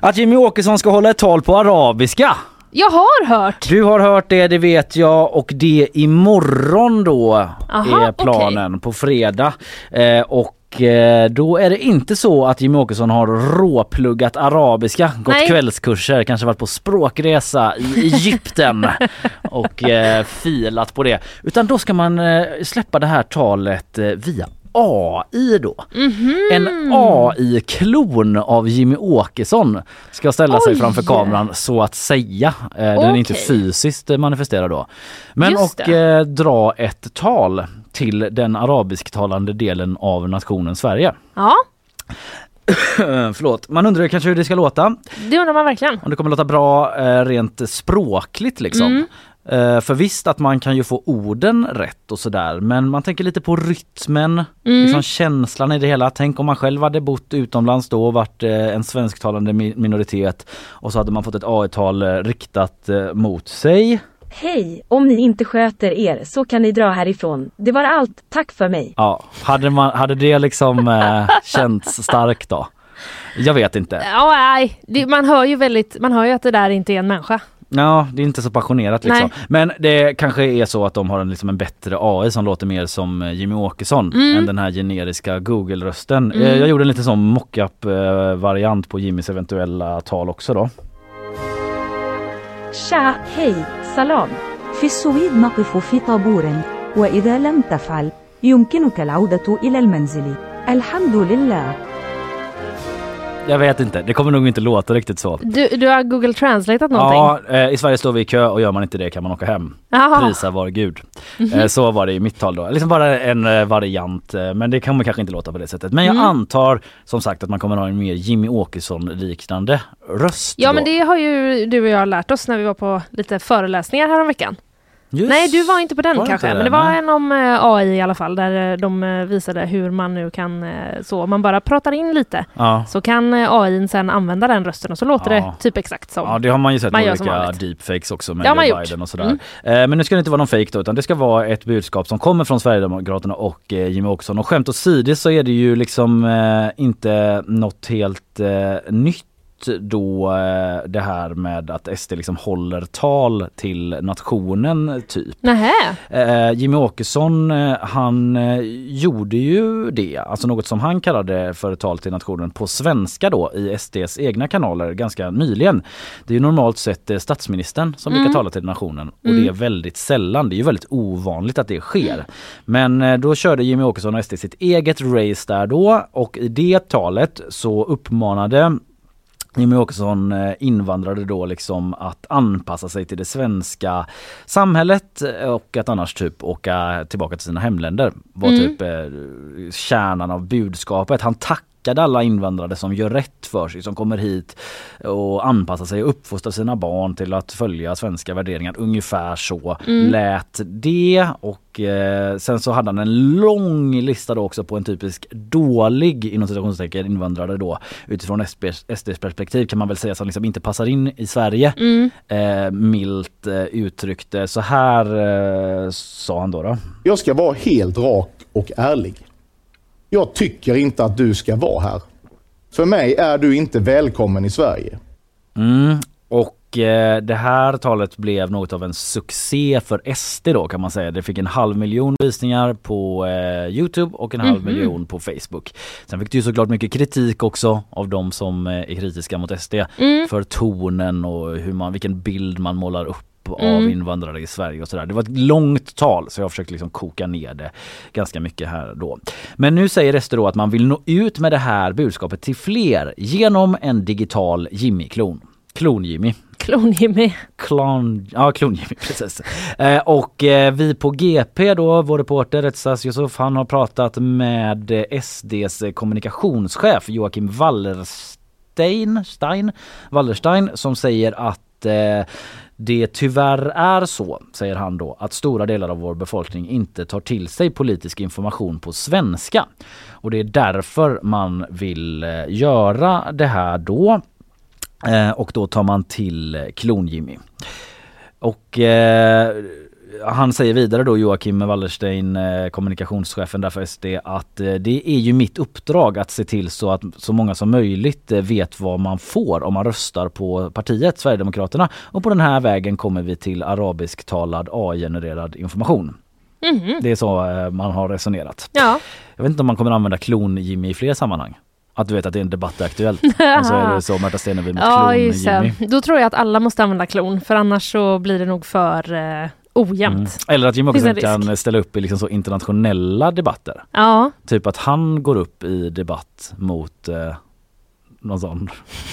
Att Jimmy Åkesson ska hålla ett tal på arabiska. jag har hört. Du har hört det, det vet jag och det imorgon då Aha, är planen på fredag. Eh, och eh, då är det inte så att Jimmy Åkesson har råpluggat arabiska, gått Nej. kvällskurser, kanske varit på språkresa i Egypten och eh, filat på det. Utan då ska man eh, släppa det här talet eh, via AI då. Mhm. En AI-klon av Jimmy Åkesson ska ställa sig Oj. framför kameran så att säga. Eh, Den är inte fysiskt manifesterad då. Men Just och eh, dra ett tal till den arabisktalande delen av nationen Sverige. Ja, Förlåt, man undrar kanske hur det ska låta. det undrar man verkligen. Om det kommer låta bra eh, rent språkligt liksom. Mm. Eh, för visst att man kan ju få orden rätt och sådär men man tänker lite på rytmen, Mm. liksom känslan i det hela. Tänk om man själv hade bott utomlands då och varit eh, en svensktalande mi- minoritet och så hade man fått ett AI-tal eh, riktat mot sig. Hej, om ni inte sköter er så kan ni dra härifrån. Det var allt, tack för mig. Ja, hade, man, hade det liksom eh, känts starkt då? Jag vet inte. Ja, nej, man hör ju väldigt, man hör ju att det där inte är en människa. Ja, det är inte så passionerat liksom. Nej. Men det kanske är så att de har en, liksom en bättre AI som låter mer som eh, Jimmy Åkesson Mm. än den här generiska Google-rösten. Eh, Jag gjorde en lite sån mock-up eh, variant på Jimmys eventuella tal också då. Tja, hej, salam. في السويد نقف في طابور وإذا لم تفعل يمكنك العودة إلى المنزل الحمد لله Jag vet inte, det kommer nog inte låta riktigt så. Du, du har Google translateat någonting? Ja, eh, i Sverige står vi i kö och gör man inte det kan man åka hem. Jaha. Prisa var gud. Eh, Så var det i mitt tal då. Liksom bara en eh, variant eh, men det kommer kanske inte låta på det sättet. Men jag Mm. antar som sagt att man kommer ha en mer Jimmy Åkesson liknande röst Ja då. men det har ju du och jag lärt oss när vi var på lite föreläsningar häromveckan. Just. Nej du var inte på den kanske, men det? var en om eh, AI i alla fall där eh, de eh, visade hur man nu kan så, om man bara pratar in lite Ja. så kan AI sen använda den rösten och så låter Ja. det typ exakt som. Ja det har man ju sett Man olika deepfakes också med Joe gjort. Biden och sådär. Mm. Eh, Men nu ska det inte vara någon fake då utan det ska vara ett budskap som kommer från Sverigedemokraterna och eh, Jimmy Åkesson. Och skämt åsido så är det ju liksom eh, inte något helt eh, nytt då eh, det här med att SD liksom håller tal till nationen typ. Nähä, Eh, Jimmy Åkesson eh, han gjorde ju det, alltså något som han kallade för tal till nationen på svenska då i SDs egna kanaler ganska nyligen. Det är ju normalt sett statsministern som Mm. brukar tala till nationen och det är väldigt sällan, det är ju väldigt ovanligt att det sker. Men då körde Jimmy Åkesson och SD sitt eget race där då och i det talet så uppmanade Jimmy Åkesson eh, invandrade då liksom att anpassa sig till det svenska samhället eh, och att annars typ åka tillbaka till sina hemländer var Mm. typ eh, kärnan av budskapet. Han tackade alla invandrare som gör rätt för sig, som kommer hit och anpassar sig och uppfostrar sina barn till att följa svenska värderingar. Ungefär så Mm. lät det och eh, sen så hade han en lång lista då också på en typisk dålig inom citationstecken invandrare då utifrån SDs, perspektiv kan man väl säga som liksom inte passar in i Sverige. mm. Eh, milt eh, uttryckte så här eh, sa han då. då. Jag ska vara helt rak och ärlig. Jag tycker inte att du ska vara här. För mig är du inte välkommen i Sverige. Mm. Och eh, det här talet blev något av en succé för SD då kan man säga. Det fick en halv miljon visningar på eh, Youtube och en halv Mhm. miljon på Facebook. Sen fick det ju såklart mycket kritik också av de som eh, är kritiska mot SD Mm. för tonen och hur man, vilken bild man målar upp av Mm. invandrare i Sverige och sådär. Det var ett långt tal så jag har försökt liksom koka ner det ganska mycket här då. Men nu säger SD då att man vill nå ut med det här budskapet till fler genom en digital Jimmy-klon. Klon-Jimmy. Klon-Jimmy. Klon, ja, Klon-Jimmy precis. Eh, och eh, vi på GP då, vår reporter Etsas Yusuf, han har pratat med SDs kommunikationschef Joakim Wallerstein, Stein, Wallerstein som säger att eh, det tyvärr är så, säger han då, att stora delar av vår befolkning inte tar till sig politisk information på svenska. Och det är därför man vill eh, göra det här då. Eh, och då tar man till eh, Klon-Jimmy. Och eh, han säger vidare då Joakim Wallerstein, eh, kommunikationschefen där för SD, att eh, det är ju mitt uppdrag att se till så att så många som möjligt eh, vet vad man får om man röstar på partiet Sverigedemokraterna. Och på den här vägen kommer vi till arabisktalad AI-genererad information. Mhm. Det är så man har resonerat. Ja. Jag vet inte om man kommer använda klon-Jimmy i fler sammanhang. Att du vet att det är en debatt aktuellt. och så är det så Märta Stenevi mot Ja, just klon-Jimmy. det. Då tror jag att alla måste använda klon, för annars så blir det nog för eh, ojämnt. Mm. Eller att en risk. kan ställa upp i liksom så internationella debatter. Ja, Typ att han går upp i debatt mot eh, någon sån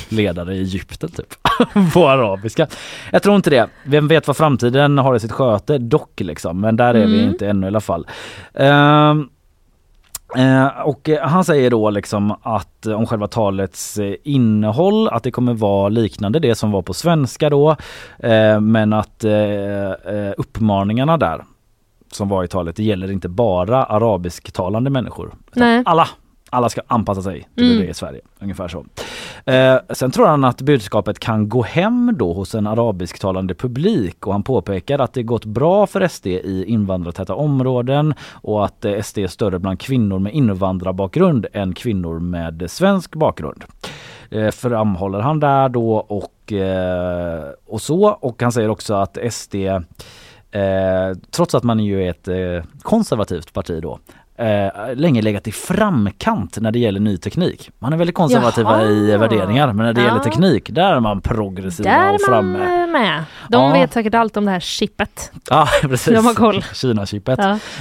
ledare i Egypten typ. på arabiska. Jag tror inte det. Vem vet vad framtiden har i sitt sköte dock liksom. Men där är vi Mm. inte ännu i alla fall. Ehm, Eh, och eh, han säger då liksom att eh, om själva talets eh, innehåll att det kommer vara liknande det som var på svenska då. Eh, men att eh, uppmaningarna där som var i talet, det gäller inte bara arabisktalande människor. Alla, alla ska anpassa sig till Mm. det i Sverige. Ungefär så. Eh, sen tror han att budskapet kan gå hem då hos en arabisktalande publik och han påpekar att det gått bra för SD i invandrartäta områden och att eh, SD är större bland kvinnor med invandrarbakgrund än kvinnor med svensk bakgrund. Eh, framhåller han där då och, eh, och så och han säger också att SD Eh, trots att man ju är ett eh, konservativt parti då eh, länge legat i framkant när det gäller ny teknik. Man är väldigt konservativa Jaha. i värderingar men när det Ja. gäller teknik där är man progressiva Där och man framme. eh, med. De Ja. vet säkert allt om det här chippet. Ja precis. De har koll. Kina-chippet.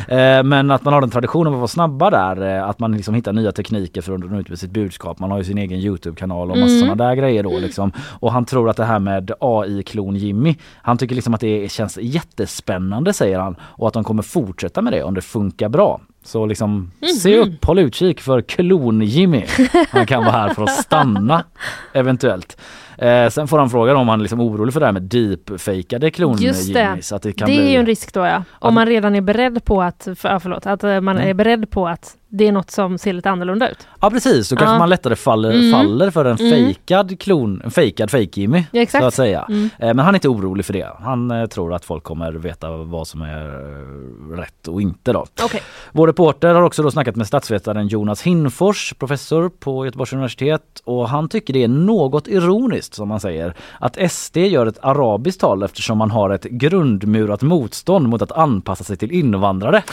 Ja. Eh, men att man har en tradition av att vara snabba där, eh, att man liksom hittar nya tekniker för att nå ut med sitt budskap. Man har ju sin egen Youtube-kanal och massa Mm. sådana där grejer då liksom. Och han tror att det här med AI-klon Jimmy, han tycker liksom att det känns jättespännande säger han och att de kommer fortsätta med det om det funkar bra. Så liksom se Mhm. upp, håll utkik för klon-Jimmy. Han kan vara här för att stanna eventuellt. Eh, sen får han frågan om han är liksom orolig för det här med det. klon-Jimmys. Det kan Det bli... är ju en risk då ja. Om man redan är beredd på att, för, förlåt, att eh, man Mm. är beredd på att det är något som ser lite annorlunda ut. Ja precis, då kanske Ja. man lättare faller, Mm. faller för en Mm. fejkad klon, en fejkad fake-Jimmy. Ja, exakt. Så att säga. Mm. Eh, Men han är inte orolig för det. Han eh, tror att folk kommer veta vad som är rätt och inte då. Okej. Vår reporter har också då snackat med statsvetaren Jonas Hinfors, professor på Göteborgs universitet och han tycker det är något ironiskt som man säger att SD gör ett arabiskt tal eftersom man har ett grundmurat motstånd mot att anpassa sig till invandrare.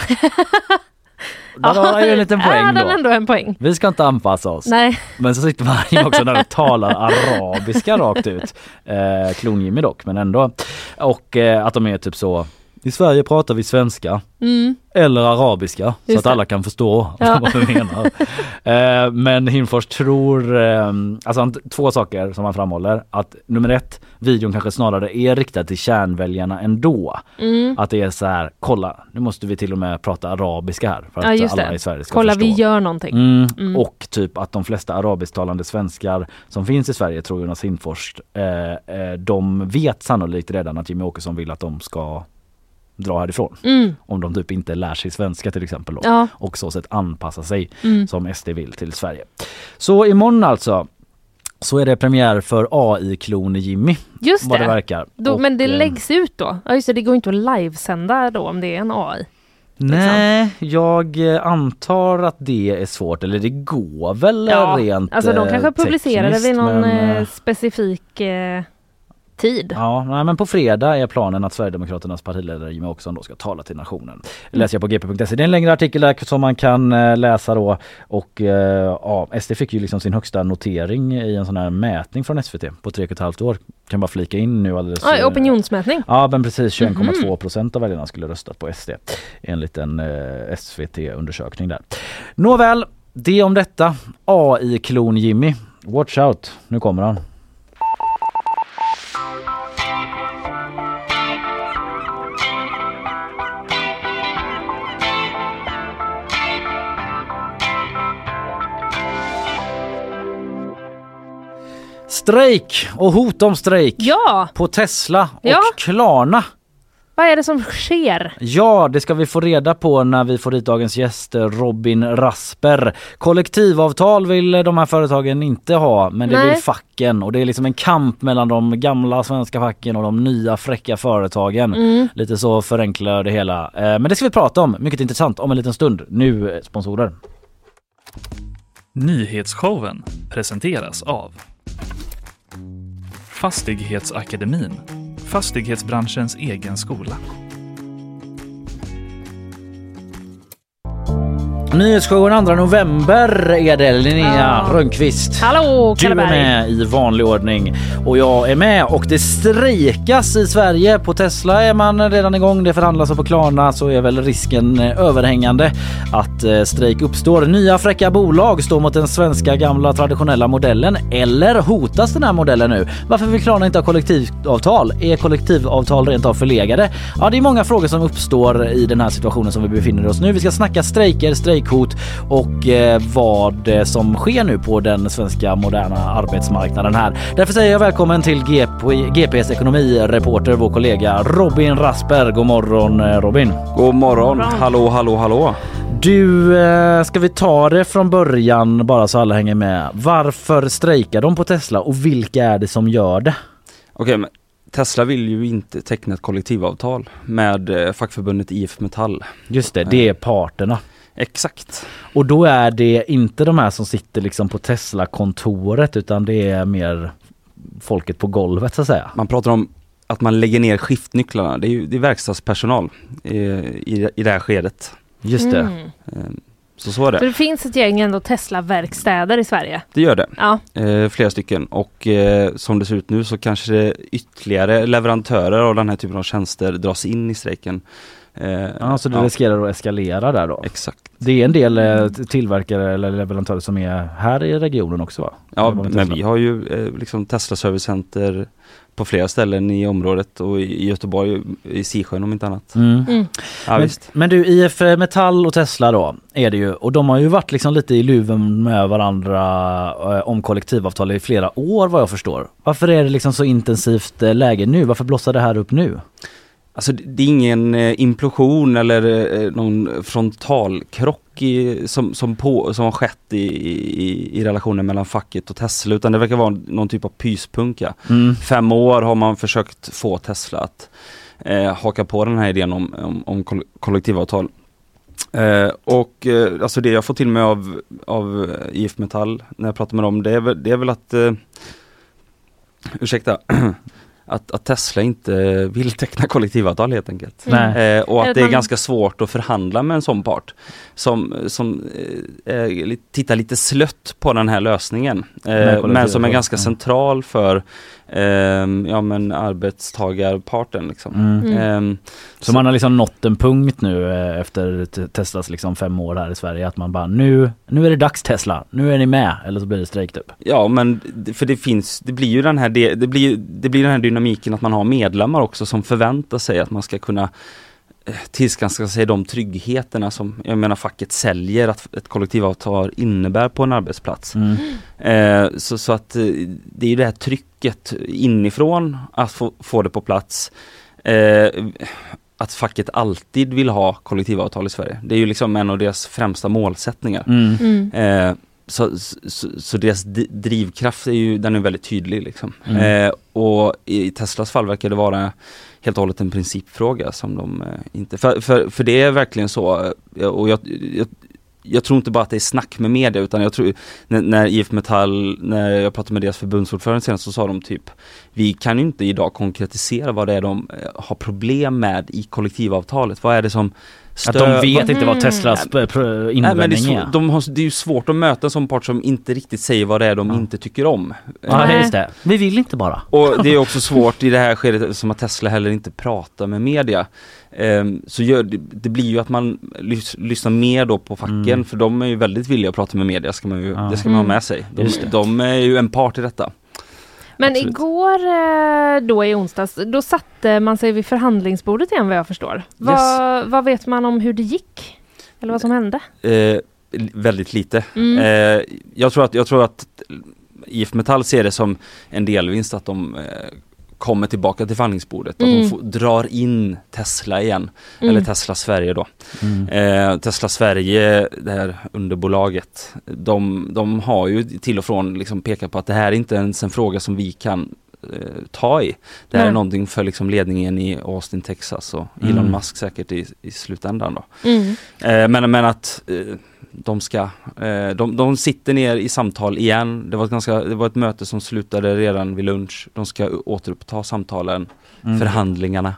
Där har han ju en liten poäng då. ändå en poäng. Vi ska inte anpassa oss. Nej. Men så sitter man ju också där och talar arabiska rakt ut. Eh, Klon-Jimmy dock, men ändå. Och eh, att de är typ så i Sverige pratar vi svenska Mm. eller arabiska så Just att det. alla kan förstå Ja. vad vi menar. Eh, men Hinfors tror, eh, alltså två saker som han framhåller. Att nummer ett, videon kanske snarare är riktad till kärnväljarna ändå. Mm. Att det är så här, kolla nu måste vi till och med prata arabiska här för Ja, att just alla det. i Sverige ska Kolla, förstå. vi gör någonting. Mm. Mm. Och typ att de flesta arabisktalande svenskar som finns i Sverige, tror Jonas Hinfors, eh, eh, de vet sannolikt redan att Jimmy Åkesson vill att de ska dra härifrån. Mm. Om de typ inte lär sig svenska till exempel då. Ja. Och så sätt anpassa sig Mm. som SD vill till Sverige. Så imorgon alltså så är det premiär för AI-klon Jimmy. Just vad det det. verkar. Då, Och, men det eh, läggs ut då? Ja just det, det går inte att livesända då om det är en AI. Nej, jag eh, antar att det är svårt. Eller det går väl Ja, rent Alltså de eh, kanske publicerar det vid någon men, eh, eh, specifik eh, tid. Ja, nej, men på fredag är planen att Sverigedemokraternas partiledare Jimmie Åkesson då ska tala till nationen. läser jag på gp.se. Det är en längre artikel där som man kan eh, läsa då och eh, ja, SD fick ju liksom sin högsta notering i en sån här mätning från SVT på tre och ett halvt år. Kan bara flika in nu alldeles. Ja, eh, opinionsmätning. Ja men precis 21,2 Mhm. procent av väljarna skulle röstat på SD enligt en eh, SVT-undersökning där. Nåväl, det om detta. AI-klon Jimmy. Watch out, nu kommer han. Strejk och hot om strejk Ja, på Tesla och Ja. Klarna. vad är det som sker? Ja, det ska vi få reda på när vi får hit dagens gäst Robin Rasper. Kollektivavtal vill de här företagen inte ha, men det Nej. vill facken och det är liksom en kamp mellan de gamla svenska facken och de nya fräcka företagen. Mm. Lite så förenklar det hela. Eh, Men det ska vi prata om, mycket intressant, om en liten stund. Nu eh, sponsorer. Nyhetsshowen presenteras av Fastighetsakademin, fastighetsbranschens egen skola. Nyhetsshowen 2 november är det Linnea Ja. Rönnqvist. Hallå Du är Kalleberg! med i vanlig ordning och jag är med och det strejkas i Sverige. På Tesla är man redan igång, det förhandlas och på Klarna så är väl risken eh, överhängande att eh, strejk uppstår. Nya fräcka bolag står mot den svenska gamla traditionella modellen eller hotas den här modellen nu? Varför vill Klarna inte ha kollektivavtal? Är kollektivavtal rent av förlegade? Ja, det är många frågor som uppstår i den här situationen som vi befinner oss nu. Vi ska snacka strejker, strejkhot och eh, vad eh, som sker nu på den svenska moderna arbetsmarknaden här. Därför säger jag välkommen till GP, GPs ekonomireporter, vår kollega Robin Rasper. God morgon eh, Robin! God morgon. Hallå, hallå, hallå. Du, ska vi ta det från början bara så alla hänger med. Varför strejkar de på Tesla och vilka är det som gör det? Okej, men Tesla vill ju inte teckna ett kollektivavtal med fackförbundet IF Metall. Just det, det är parterna. Exakt. Och då är det inte de här som sitter liksom på Tesla-kontoret utan det är mer folket på golvet så att säga. Man pratar om att man lägger ner skiftnycklarna. Det är ju det är verkstadspersonal i, i det här skedet. Just det. Mm. Eh, Så så är Så det. det finns ett gäng ändå Tesla-verkstäder i Sverige. Det gör det. Ja. Eh, flera stycken och eh, som det ser ut nu så kanske ytterligare leverantörer av den här typen av tjänster dras in i strejken. Eh, Ja, så det riskerar att eskalera där då. Exakt. Det är en del eh, tillverkare eller leverantörer som är här i regionen också va? Ja, men vi har ju eh, liksom Tesla Service Center på flera ställen i området och i Göteborg, i Sisjön om inte annat. Mm. Mm. Ja, men, visst. men du IF Metall och Tesla då är det ju och de har ju varit liksom lite i luven med varandra eh, om kollektivavtal i flera år vad jag förstår. Varför är det liksom så intensivt eh, läge nu? Varför blossar det här upp nu? Alltså det är ingen eh, implosion eller eh, någon frontalkrock i, som, som, på, som har skett i, i, i relationen mellan facket och Tesla utan det verkar vara någon typ av pyspunka. Mm. Fem år har man försökt få Tesla att eh, haka på den här idén om, om, om koll- kollektivavtal. Eh, och eh, alltså det jag får till mig av, av IF Metall när jag pratar med dem det är det är väl att eh, Ursäkta att, att Tesla inte vill teckna kollektivavtal helt enkelt. Nej. Eh, och att det är ganska svårt att förhandla med en sån part som, som eh, tittar lite slött på den här lösningen. Eh, men som är ganska ja. central för ja, men arbetstagarparten. Liksom. Mm. Mm. Ehm, Så man har liksom nått en punkt nu eh, efter te- Teslas liksom fem år här i Sverige att man bara nu, nu är det dags Tesla, nu är ni med eller så blir det strejk typ. Ja men för det finns, det blir ju den här, det, det, blir, det blir den här dynamiken att man har medlemmar också som förväntar sig att man ska kunna eh, tillskanska sig de tryggheterna som, jag menar facket säljer att ett kollektivavtal innebär på en arbetsplats. Mm. Eh, så, så att eh, det är det här trycket inifrån att få, få det på plats. Eh, att facket alltid vill ha kollektivavtal i Sverige. Det är ju liksom en av deras främsta målsättningar. Mm. Mm. Eh, så, så, så deras drivkraft är ju, den är väldigt tydlig liksom. Mm. Eh, och i Teslas fall verkar det vara helt och hållet en principfråga som de eh, inte, för, för, för det är verkligen så eh, och jag, jag, jag tror inte bara att det är snack med media utan jag tror när, när IF Metall, när jag pratade med deras förbundsordförande senast så sa de typ Vi kan ju inte idag konkretisera vad det är de eh, har problem med i kollektivavtalet. Vad är det som Att de vet inte vad Mm. Teslas är invändning är. de har, det är ju svårt att möta en sån part som inte riktigt säger vad det är de Ja. inte tycker om. Ja just det, vi vill inte bara. Och det är också svårt i det här skedet som att Tesla heller inte pratar med media. Ehm, så gör, det, blir ju att man lys, lyssnar mer då på facken Mm. för de är ju väldigt villiga att prata med media, ska man ju, det ska man ha Mm. med sig. De, de är ju en part i detta. Men Absolut. igår eh, då i onsdags, då satte man sig vid förhandlingsbordet igen vad jag förstår. Vad, vad vet man om hur det gick? Eller vad som hände? Eh, väldigt lite. Mm. Eh, jag, tror att, jag tror att IF Metall ser det som en delvinst att de eh, kommer tillbaka till förhandlingsbordet. Att Mm. de får, drar in Tesla igen. Mm. Eller Tesla Sverige då. Mm. Eh, Tesla Sverige, det här underbolaget, de, de har ju till och från liksom pekat på att det här är inte ens en fråga som vi kan eh, ta i. Det här Nej. är någonting för liksom ledningen i Austin, Texas och Mm. Elon Musk säkert i, i slutändan då. Mm. Eh, men, men att eh, de ska, eh, de, de sitter ner i samtal igen. Det var, ett ganska, det var ett möte som slutade redan vid lunch. De ska återuppta samtalen, Mm. förhandlingarna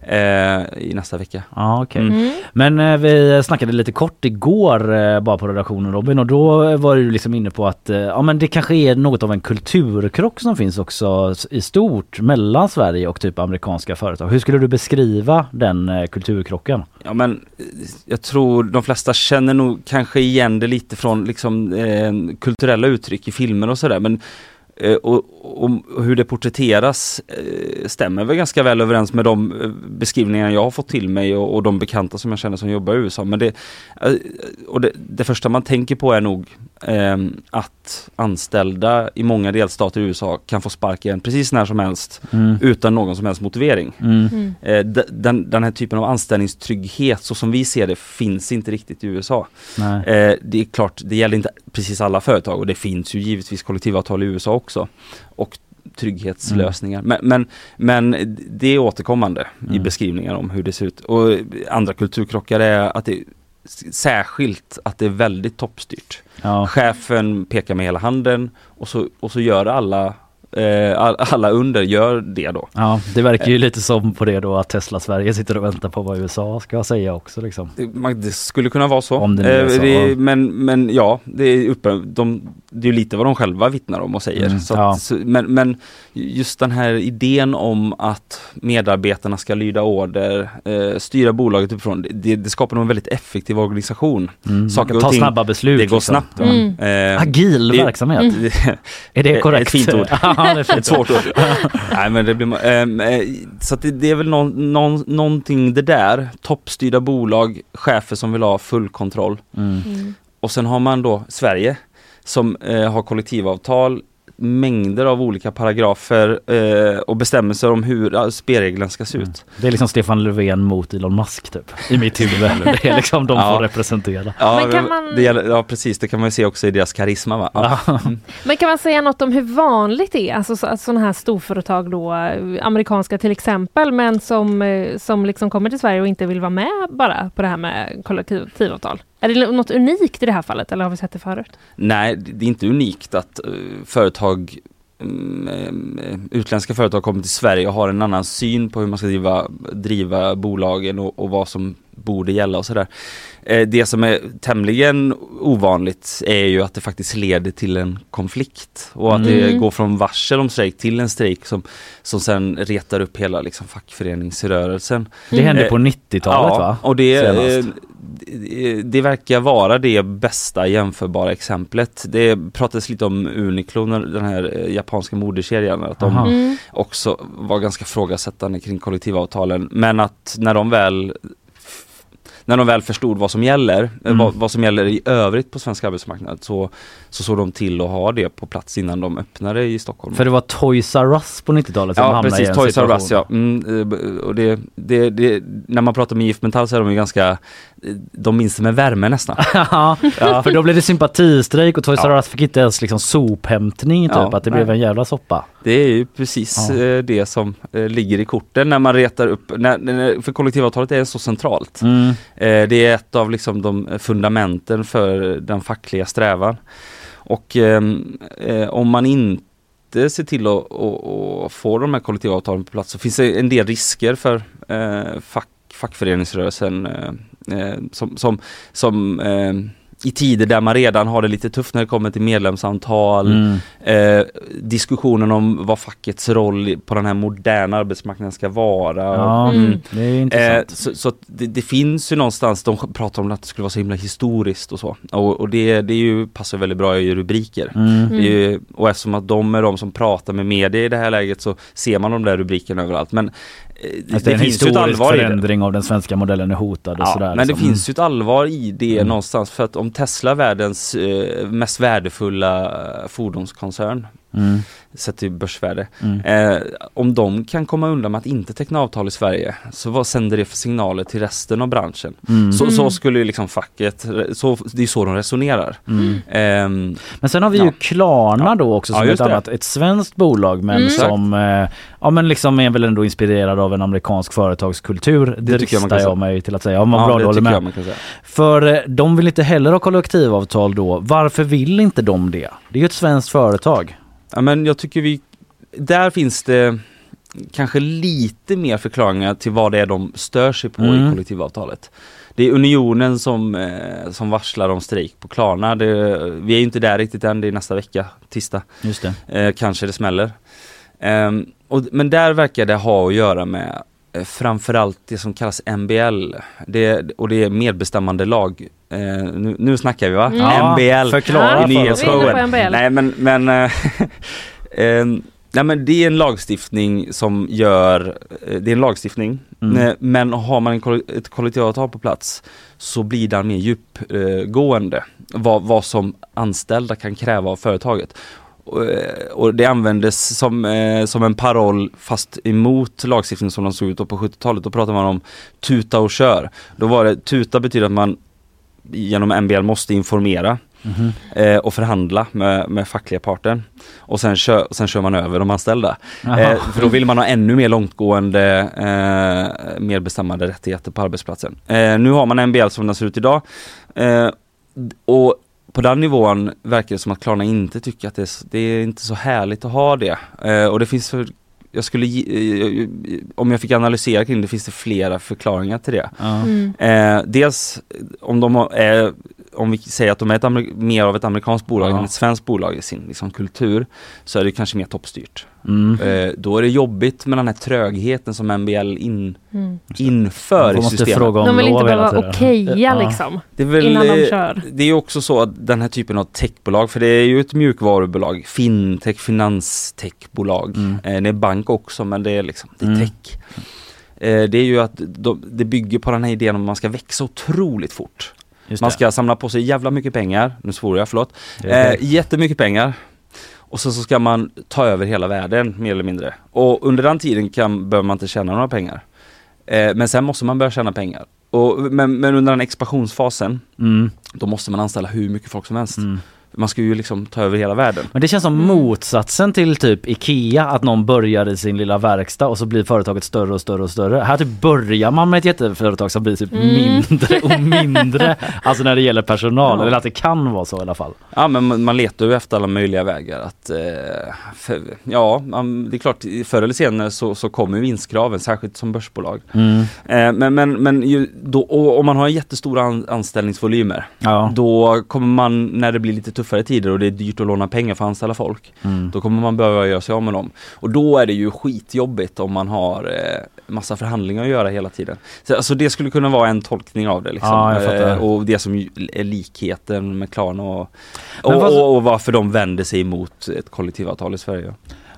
eh, i nästa vecka. Ja okej. Mm. Mm. Men eh, vi snackade lite kort igår eh, bara på redaktionen Robin och då var du liksom inne på att eh, ja men det kanske är något av en kulturkrock som finns också i stort mellan Sverige och typ amerikanska företag. Hur skulle du beskriva den eh, kulturkrocken? Ja men jag tror de flesta känner nog kanske kanske igen det lite från liksom eh, kulturella uttryck i filmer och sådär men eh, och, och, hur det porträtteras eh, stämmer väl ganska väl överens med de eh, beskrivningar jag har fått till mig och, och de bekanta som jag känner som jobbar i USA. Men det, eh, och det, det första man tänker på är nog eh, att anställda i många delstater i USA kan få sparken precis när som helst Mm. utan någon som helst motivering. Mm. Mm. Eh, de- Den, den här typen av anställningstrygghet så som vi ser det finns inte riktigt i USA. Nej. Eh, Det är klart, det gäller inte precis alla företag och det finns ju givetvis kollektivavtal i USA också. Och trygghetslösningar. Men, men, men det är återkommande i Mm. beskrivningar om hur det ser ut. Och andra kulturkrockar är att det särskilt att det är väldigt toppstyrt. Ja. Chefen pekar med hela handen och så, och så gör alla eh, all, alla under gör det då. Ja, det verkar ju lite som på det då att Tesla Sverige sitter och väntar på vad USA ska säga också liksom. Det, skulle kunna vara så. Om det är Eh, så, men, men ja, det är, uppe, de, det är lite vad de själva vittnar om och säger. Mm, så ja. att, så, men, men just den här idén om att medarbetarna ska lyda order, eh, styra bolaget uppifrån, det, det skapar nog en väldigt effektiv organisation. Mm. Saker ta ting- snabba beslut. Det går liksom. snabbt. Mm. Eh, Agil det- verksamhet. det- Är det ett korrekt? fint ord. ja, det är ett svårt ord. Nej men det blir ehm, eh, Så att det, det är väl någon, någon, någonting det där. Toppstyrda bolag, chefer som vill ha full kontroll. Mm. Och sen har man då Sverige som eh, har kollektivavtal, mängder av olika paragrafer eh, och bestämmelser om hur spelreglerna ska se ut. Det är liksom Stefan Löfven mot Elon Musk typ. I mitt huvud. Det är liksom de Ja. får representera. Ja, Men kan man- det gäller, ja precis, det kan man ju se också i deras karisma va? Ja. Men kan man säga något om hur vanligt det är, alltså så- att sådana här storföretag då, eh, amerikanska till exempel, men som, eh, som liksom kommer till Sverige och inte vill vara med bara på det här med kollektivavtal? Är det något unikt i det här fallet eller har vi sett det förut? Nej, det är inte unikt att eh, företag mm, eh, utländska företag kommer till Sverige och har en annan syn på hur man ska driva, driva bolagen och, och vad som borde gälla och sådär. Eh, Det som är tämligen ovanligt är ju att det faktiskt leder till en konflikt och att det Mm. går från varsel om strejk till en strejk som, som sen retar upp hela liksom, fackföreningsrörelsen. Det hände Eh, på 90-talet ja, va? och det, Senast. eh, det, det verkar vara det bästa jämförbara exemplet. Det pratades lite om Uniqlo, den här japanska modekedjan, att de Aha. Mm. också var ganska frågasättande kring kollektivavtalen. Men att när de väl när de väl förstod vad som gäller, eh, Mm. vad, vad som gäller i övrigt på svensk arbetsmarknad så, så såg de till att ha det på plats innan de öppnade i Stockholm. För det var Toys R Us på 90-talet som Ja hamnade i precis, en Toys R. Us ja. Mm, eh, och det, det, det, när man pratar med IF Metall så är de ju ganska, eh, de minns det med värme nästan. ja, för då blev det sympatistrejk och Toys Ja. R Us fick inte ens liksom sophämtning typ, Ja, att det nej. blev en jävla soppa. Det är ju precis Ja. eh, det som ligger i korten när man retar upp, när, för kollektivavtalet är så centralt. Mm. Det är ett av liksom de fundamenten för den fackliga strävan. Och ehm, eh, om man inte ser till att, att, att få de här kollektivavtalen på plats så finns det en del risker för eh, fack, fackföreningsrörelsen eh, eh, som, som, som eh, i tider där man redan har det lite tufft när det kommer till medlemsantal, Mm. eh, diskussionen om vad fackets roll på den här moderna arbetsmarknaden ska vara. Ja, Mm. det är Eh, intressant. så så att det, det finns ju någonstans, de pratar om att det skulle vara så himla historiskt och så. Och, och det, det är ju, passar väldigt bra i rubriker. Mm. Det är ju, och eftersom att de är de som pratar med media i det här läget så ser man de där rubrikerna överallt. Men eh, det, Att det är en finns ju ett allvar i det. förändring av den svenska modellen är hotad och Ja, sådär. men det liksom. finns ju ett allvar i det Mm. någonstans för att om Tesla, världens eh, mest värdefulla eh, fordonskoncern, Mm. sett till börsvärde, Mm. Eh, om de kan komma undan med att inte teckna avtal i Sverige, så vad sänder det för signaler till resten av branschen? Mm. Så, så Mm. skulle ju liksom facket, så, det är så de resonerar. Mm. Ehm, Men sen har vi Ja. ju Klarna då också Ja, som just ett det. annat, ett svenskt bolag men Mm. som eh, ja men liksom är väl ändå inspirerad av en amerikansk företagskultur. Det, tycker jag man dristar kan jag, säga. mig till att säga. Ja, vad ja, bra du det håller tycker med. jag man kan säga. För eh, de vill inte heller ha kollektivavtal då. Varför vill inte de det? Det är ju ett svenskt företag. Ja, men jag tycker vi, där finns det kanske lite mer förklaringar till vad det är de stör sig på Mm. i kollektivavtalet. Det är Unionen som, eh, som varslar om strejk på Klarna. Det, vi är inte där riktigt än, det är nästa vecka, tisdag. Just det. Eh, kanske det smäller. Ehm, och, men där verkar det ha att göra med eh, framförallt det som kallas MBL. Det, och det är medbestämmande lag. Eh, nu, nu snackar vi va? Mm. Ja, MBL. förklara för på nyhetsshowen. MBL. Nej men, men eh, ehm, Nej men det är en lagstiftning som gör, eh, det är en lagstiftning, Mm. Eh, men har man en, ett kollektivavtal på plats så blir den mer djupgående. Vad, vad som anställda kan kräva av företaget. Och, eh, Och det användes som, eh, som en paroll fast emot lagstiftningen som de såg ut på 70-talet. Då pratade man om tuta och kör. Då var det, tuta betyder att man genom MBL måste informera Mhm. eh, och förhandla med, med fackliga parten. Och sen kör, sen kör man över de anställda. Eh, för då vill man ha ännu mer långtgående eh, medbestämmande rättigheter på arbetsplatsen. Eh, nu har man MBL som den ser ut idag. Eh, och på den nivån verkar det som att Klarna inte tycker att det är, det är inte så härligt att ha det. Eh, och det finns för, jag skulle, eh, om jag fick analysera kring det finns det flera förklaringar till det. Ja. Mm. Eh, dels om de har- är, om vi säger att de är ett mer av ett amerikanskt bolag Ja. än ett svenskt bolag i sin liksom, kultur så är det kanske mer toppstyrt. Mm. Eh, då är det jobbigt med den här trögheten som MBL in, Mm. inför i systemet. fråga om De vill inte behöva okeja Ja. liksom. Det är väl, innan de eh, kör. Det är också så att den här typen av techbolag, för det är ju ett mjukvarubolag, fintech, finanstechbolag. Mm. Eh, det är bank också men det är liksom, det är Mm. tech. Eh, det är ju att de, det bygger på den här idén om att man ska växa otroligt fort. Man ska samla på sig jävla mycket pengar, nu svor jag, förlåt. Eh, jättemycket pengar. Och så, så ska man ta över hela världen mer eller mindre. Och under den tiden kan, behöver man inte tjäna några pengar. Eh, men sen måste man börja tjäna pengar. Och, men, men under den expansionsfasen, Mm. då måste man anställa hur mycket folk som helst. Mm. Man ska ju liksom ta över hela världen. Men det känns som motsatsen till typ IKEA, att någon börjar i sin lilla verkstad och så blir företaget större och större och större. Här typ börjar man med ett jätteföretag som blir typ mindre och mindre. Alltså när det gäller personal, Ja. eller att det kan vara så i alla fall. Ja men man, man letar ju efter alla möjliga vägar att, eh, för, ja man, det är klart förr eller senare så, så kommer vinstkraven, särskilt som börsbolag. Eh, men men, men ju, då, och, om man har jättestora an, anställningsvolymer, Ja. då kommer man, när det blir lite tuffare tider och det är dyrt att låna pengar för att anställa folk, Mm. då kommer man behöva göra sig av med dem. Och då är det ju skitjobbigt om man har eh, massa förhandlingar att göra hela tiden. Så, alltså det skulle kunna vara en tolkning av det liksom. Ja. Eh, och det som är likheten med Klarna och, och, vad- och, och varför de vänder sig emot ett kollektivavtal i Sverige.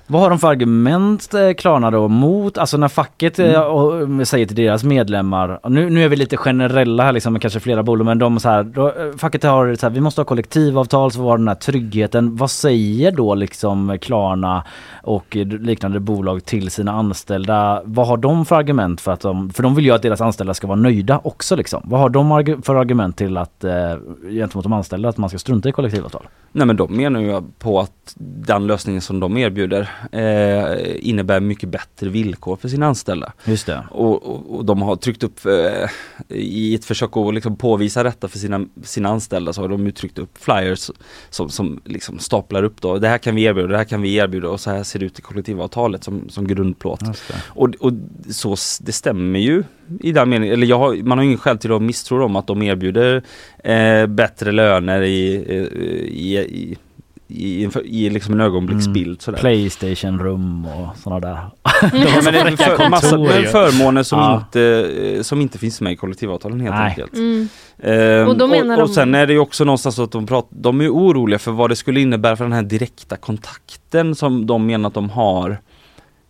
Vad har de för argument eh, Klarna då mot, alltså när facket eh, och, eh, säger till deras medlemmar, nu, nu är vi lite generella här liksom med kanske flera bolag men de så här, då, facket har så här, vi måste ha kollektivavtal så vi har den här tryggheten. Vad säger då liksom Klarna och eh, liknande bolag till sina anställda? Vad har de för argument för att de, för de vill ju att deras anställda ska vara nöjda också liksom. Vad har de för argument till att eh, gentemot de anställda att man ska strunta i kollektivavtal? Nej men de menar ju på att den lösningen som de erbjuder eh, innebär mycket bättre villkor för sina anställda. Just det. Och, och, och de har tryckt upp eh, i ett försök att liksom påvisa detta för sina, sina anställda så har de ju tryckt upp flyers som, som liksom staplar upp då. Det här kan vi erbjuda, det här kan vi erbjuda och så här ser ut i kollektivavtalet som, som grundplåt. Och, och så det stämmer ju i den meningen, eller jag har, man har ingen skäl till att misstro dem att de erbjuder eh, bättre löner i, eh, i, i, i, en i liksom en ögonblicksbild sådär. Playstation-rum och sådana där. Ja, men det är för, massa med förmåner som, Ja. inte, eh, som inte finns med i kollektivavtalen helt Nej. enkelt. Mm. Ehm, Och och, och sen är det ju också någonstans att de, pratar, de är oroliga för vad det skulle innebära för den här direkta kontakten som de menar att de har.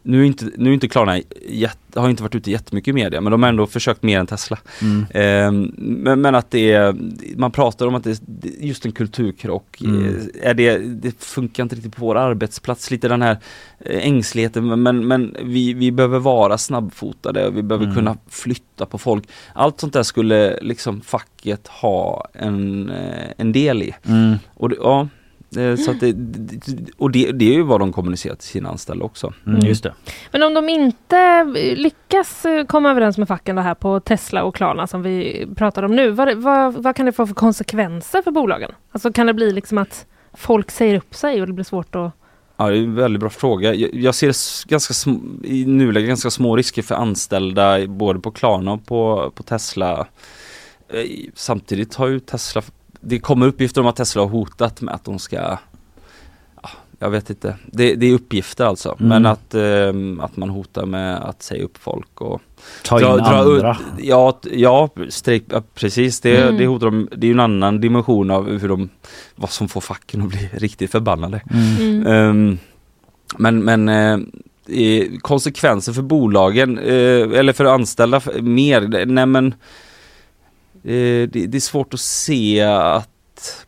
Nu är inte, nu är inte Klarna, jätte, har inte varit ute jättemycket i media men de har ändå försökt mer än Tesla. Mm. Ehm, men, men att det är, man pratar om att det är just en kulturkrock. Mm. Eh, Är det, det funkar inte riktigt på vår arbetsplats, lite den här eh, ängsligheten men, men, vi, vi behöver vara snabbfotade, vi behöver Mm. kunna flytta på folk. Allt sånt där skulle liksom facket ha en, eh, en del i. Mm. Och det, ja, eh, så att det, och det, det är ju vad de kommunicerar till sina anställda också. Mm, just det. Men om de inte lyckas eh, komma överens med facken det här på Tesla och Klarna som vi pratar om nu, vad, vad, vad kan det få för konsekvenser för bolagen? Alltså kan det bli liksom att folk säger upp sig och det blir svårt att... Ja, det är en väldigt bra fråga. Jag, jag ser ganska sm- i nuläget ganska små risker för anställda både på Klarna och på, på Tesla. Eh, Samtidigt har ju Tesla, det kommer uppgifter om att Tesla har hotat med att de ska ja, jag vet inte. Det, det är uppgifter alltså. Mm. Men att, ehm, att man hotar med att säga upp folk och Ta in andra. ut- ja, ja, strejk, ja, precis. Det, Mm. det hotar de, det är en annan dimension av hur de, vad som får facken att bli riktigt förbannade. Mm. Mm. Ehm, men men eh, eh, konsekvenser för bolagen eh, eller för anställda mer, nej men eh, det, det är svårt att se att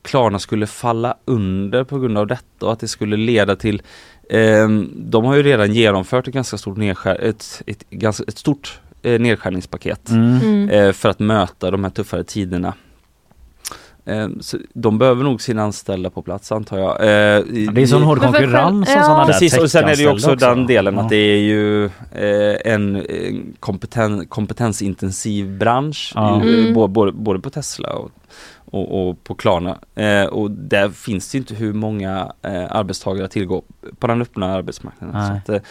Klarna skulle falla under på grund av detta och att det skulle leda till ehm, de har ju redan genomfört ett ganska stort nedskär, ett, ett, ganska, ett stort eh, nedskärningspaket Mm. Mm. eh, för att möta de här tuffare tiderna. Eh, så de behöver nog sina anställda på plats antar jag. Eh, i- Det är sån hård konkurrens ja. och sådana där Precis och sen är det ju också tech-anställda den delen Ja. att det är ju eh, en, en kompeten, kompetensintensiv bransch Ja. ju, Mm. både, både, på Tesla och, och, och på Klarna. Eh, och där finns det inte hur många eh, arbetstagare att tillgå på den öppna arbetsmarknaden. Så, att,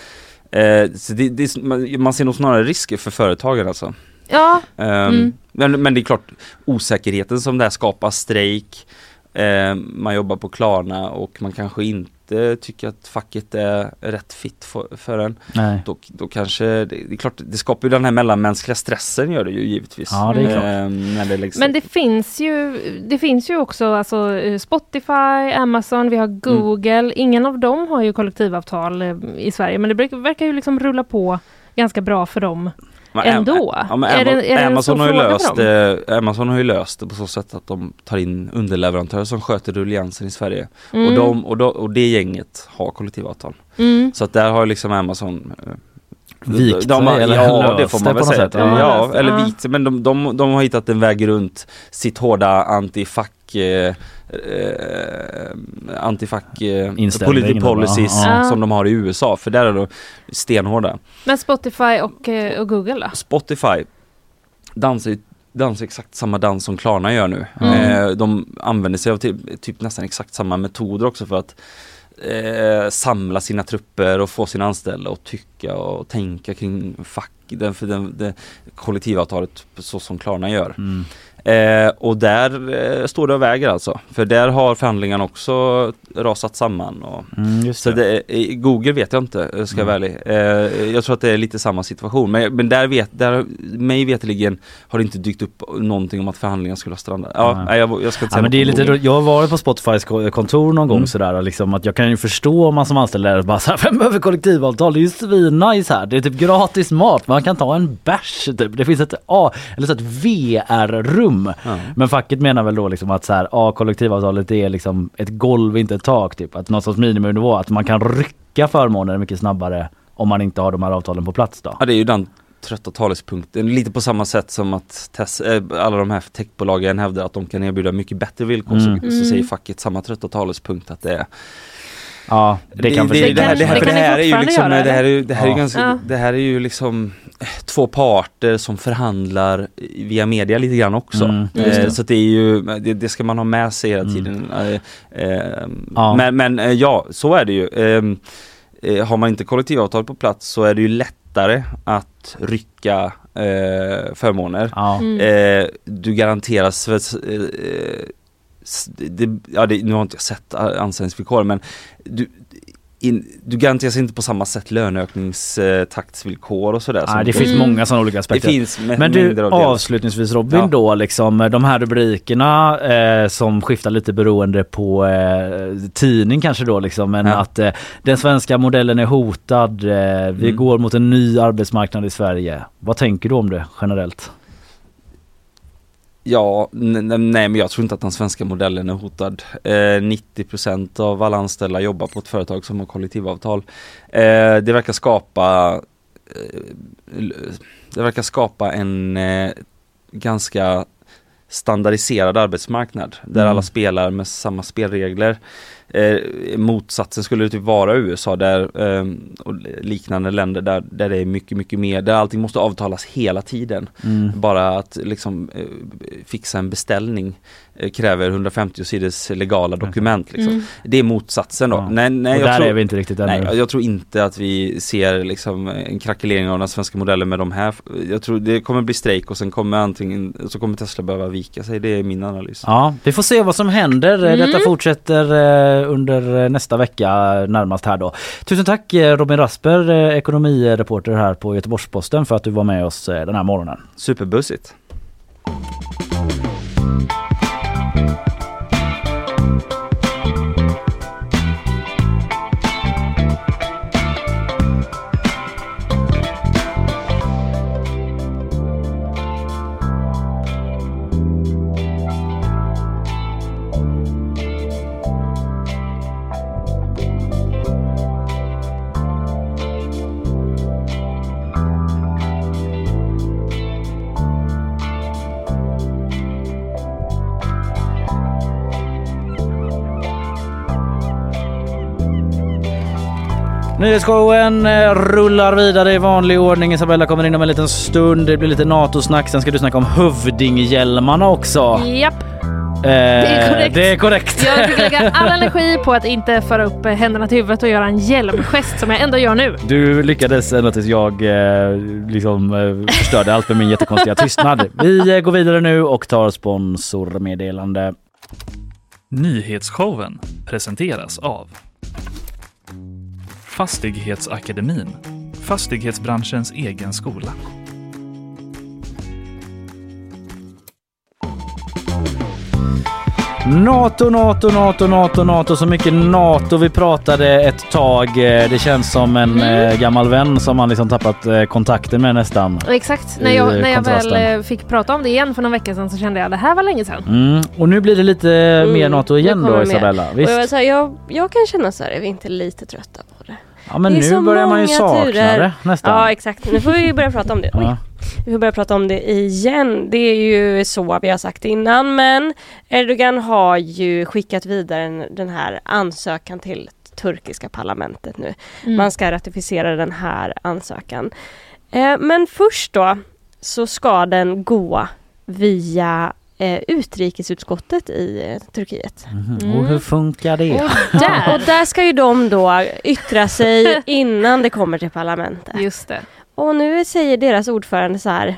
eh, eh, så det, det, man, man ser nog snarare risker för företagen alltså. Ja, Ehm, Mm. men, men det är klart osäkerheten som det här skapar, strejk, eh, man jobbar på Klarna och man kanske inte tycker att facket är rätt fit för, för en. Nej. Då, då kanske, det, det är klart, det skapar ju den här mellanmänskliga stressen gör det ju givetvis. Ja, det när det läggs men det finns ju, det finns ju också alltså, eh, Spotify, Amazon, vi har Mm. Google. Ingen av dem har ju kollektivavtal eh, i Sverige, men det verkar ju liksom rulla på ganska bra för dem. Men ändå. Ja, men Är det- är det en Amazon, har ju löst, det, Amazon har ju löst det på så sätt att de tar in underleverantörer som sköter rulliansen i Sverige. Mm. Och, de, och, de, och det gänget har kollektivavtal. Mm. Så att där har liksom Amazon eh, Vikt de, har- eller Ja löst det får det man på väl något säga. sätt, Ja, ja. Eller vikt men de, de, de har hittat en väg runt sitt hårda antifack eh, eh, antifack eh, då, policies ja. Ja. som de har i USA för där är de stenhårda. Men Spotify och, eh, och Google då? Spotify dansar ju dansar exakt samma dans som Klarna gör nu. Mm. Eh, de använder sig av typ, typ nästan exakt samma metoder också för att eh, samla sina trupper och få sina anställda att tycka och tänka kring fack, den, för den, det, kollektivavtalet så som Klarna gör. Mm. Eh, och där eh, står det och väger alltså. För där har förhandlingarna också rasat samman. Och, Mm, så det. i Google vet jag inte, eh, ska jag vara Mm. ärlig. Eh, jag tror att det är lite samma situation. Men, men där vet, där, mig veterligen har det inte dykt upp någonting om att förhandlingarna skulle ha strandat. Ja, Nej. nej, jag, jag ska inte Ja, säga men det är lite, Google. jag har varit på Spotifys ko- kontor någon gång Mm. sådär liksom att jag kan ju förstå om man som anställd är bara såhär, vem behöver kollektivavtal? Det är ju svinnice här. Det är typ gratis mat, man kan ta en bärs typ. Det finns ett A, eller så ett VR-rum. Ja. Men facket menar väl då liksom att så här, ja, kollektivavtalet är liksom ett golv, inte ett tak typ. Att någon sorts miniminivå, att man kan rycka förmåner mycket snabbare om man inte har de här avtalen på plats då. Ja det är ju den trötta talespunkten, lite på samma sätt som att tes, eh, alla de här techbolagen hävdar att de kan erbjuda mycket bättre villkor Mm. så, så säger facket samma trötta talespunkt att det är Ja, det, kan det, det, här, det, här, Det det här är ju liksom, det här är ju, det här är ju Ja. ganska, Ja. det här är ju liksom eh, två parter som förhandlar via media lite grann också. Mm, eh, det. så att det är ju, det, det ska man ha med sig hela Mm. tiden. Eh, eh, Ja. Men, men eh, ja, så är det ju. Eh, eh, har man inte kollektivavtal på plats så är det ju lättare att rycka eh, förmåner. Ja. Mm. Eh, du garanteras för, eh, det, ja, det, nu har inte jag sett anställningsvillkor men du, in, du garanteras inte på samma sätt löneökningstaktsvillkor och sådär. Nej, det finns Mm. många sådana olika det aspekter. finns mä- Men du av avslutningsvis Robin Ja. då liksom de här rubrikerna eh, som skiftar lite beroende på eh, tidning kanske då liksom men Ja. att eh, den svenska modellen är hotad, eh, vi Mm. går mot en ny arbetsmarknad i Sverige. Vad tänker du om det generellt? Ja, nej men jag tror inte att den svenska modellen är hotad. Eh, 90% av alla anställda jobbar på ett företag som har kollektivavtal. Eh, det verkar skapa eh, Det verkar skapa en eh, ganska standardiserad arbetsmarknad där Mm. alla spelar med samma spelregler. Eh, motsatsen skulle det typ vara i USA där, eh, och liknande länder där, där det är mycket, mycket mer, där allting måste avtalas hela tiden. Mm. Bara att liksom eh, fixa en beställning kräver 150 sidors legala dokument. Liksom. Mm. Det är motsatsen då. Ja. Nej, nej, och jag där tror, är vi inte riktigt ännu. nej, jag- tror inte att vi ser liksom en krackelering av den svenska modellen med de här. Jag tror det kommer bli strejk och sen kommer antingen, så kommer Tesla behöva vika sig. Det är min analys. Ja, vi får se vad som händer. Mm. Detta fortsätter eh, under eh, nästa vecka närmast här då. Tusen tack eh, Robin Rasper, eh, ekonomireporter här på Göteborgs-Posten för att du var med oss eh, den här morgonen. Superbussigt. Thank you. Nyhetsshowen eh, rullar vidare i vanlig ordning. Isabella kommer in om en liten stund. Det blir lite NATO-snack. Sen ska du snacka om Hövdinghjälmarna också. Japp. det är korrekt. Det är korrekt. Jag fick lägga all energi på att inte föra upp händerna till huvudet och göra en hjälmgest som jag ändå gör nu. Du lyckades ända tills jag eh, liksom eh, förstörde allt med min jättekonstiga tystnad. Vi eh, går vidare nu och tar sponsormeddelande. Nyhetsshowen presenteras av Fastighetsakademin, fastighetsbranschens egen skola. NATO, NATO, NATO, NATO, NATO. Så mycket NATO vi pratade ett tag. Det känns som en Mm. eh, gammal vän som man liksom tappat eh, kontakten med nästan. Exakt. När jag, när jag väl eh, fick prata om det igen för någon vecka sedan så kände jag det här var länge sedan. Mm. Och nu blir det lite mer Mm, NATO nu igen då mer. Isabella. Och jag, Visst? säga, jag, jag kan känna så här, är vi inte lite trötta? Ja men nu börjar man ju sakna turer. det nästan. Ja exakt, nu får vi börja prata om det. Oj. Ja. Vi får börja prata om det igen. Det är ju så vi har sagt innan men Erdogan har ju skickat vidare en- den här ansökan till turkiska parlamentet nu. Mm. Man ska ratificera den här ansökan. Eh, men först då så ska den gå via eh, utrikesutskottet i eh, Turkiet. Mhm. Och hur funkar det? Och där! Och där ska ju de då yttra sig innan det kommer till parlamentet. Just det. Och nu säger deras ordförande så här,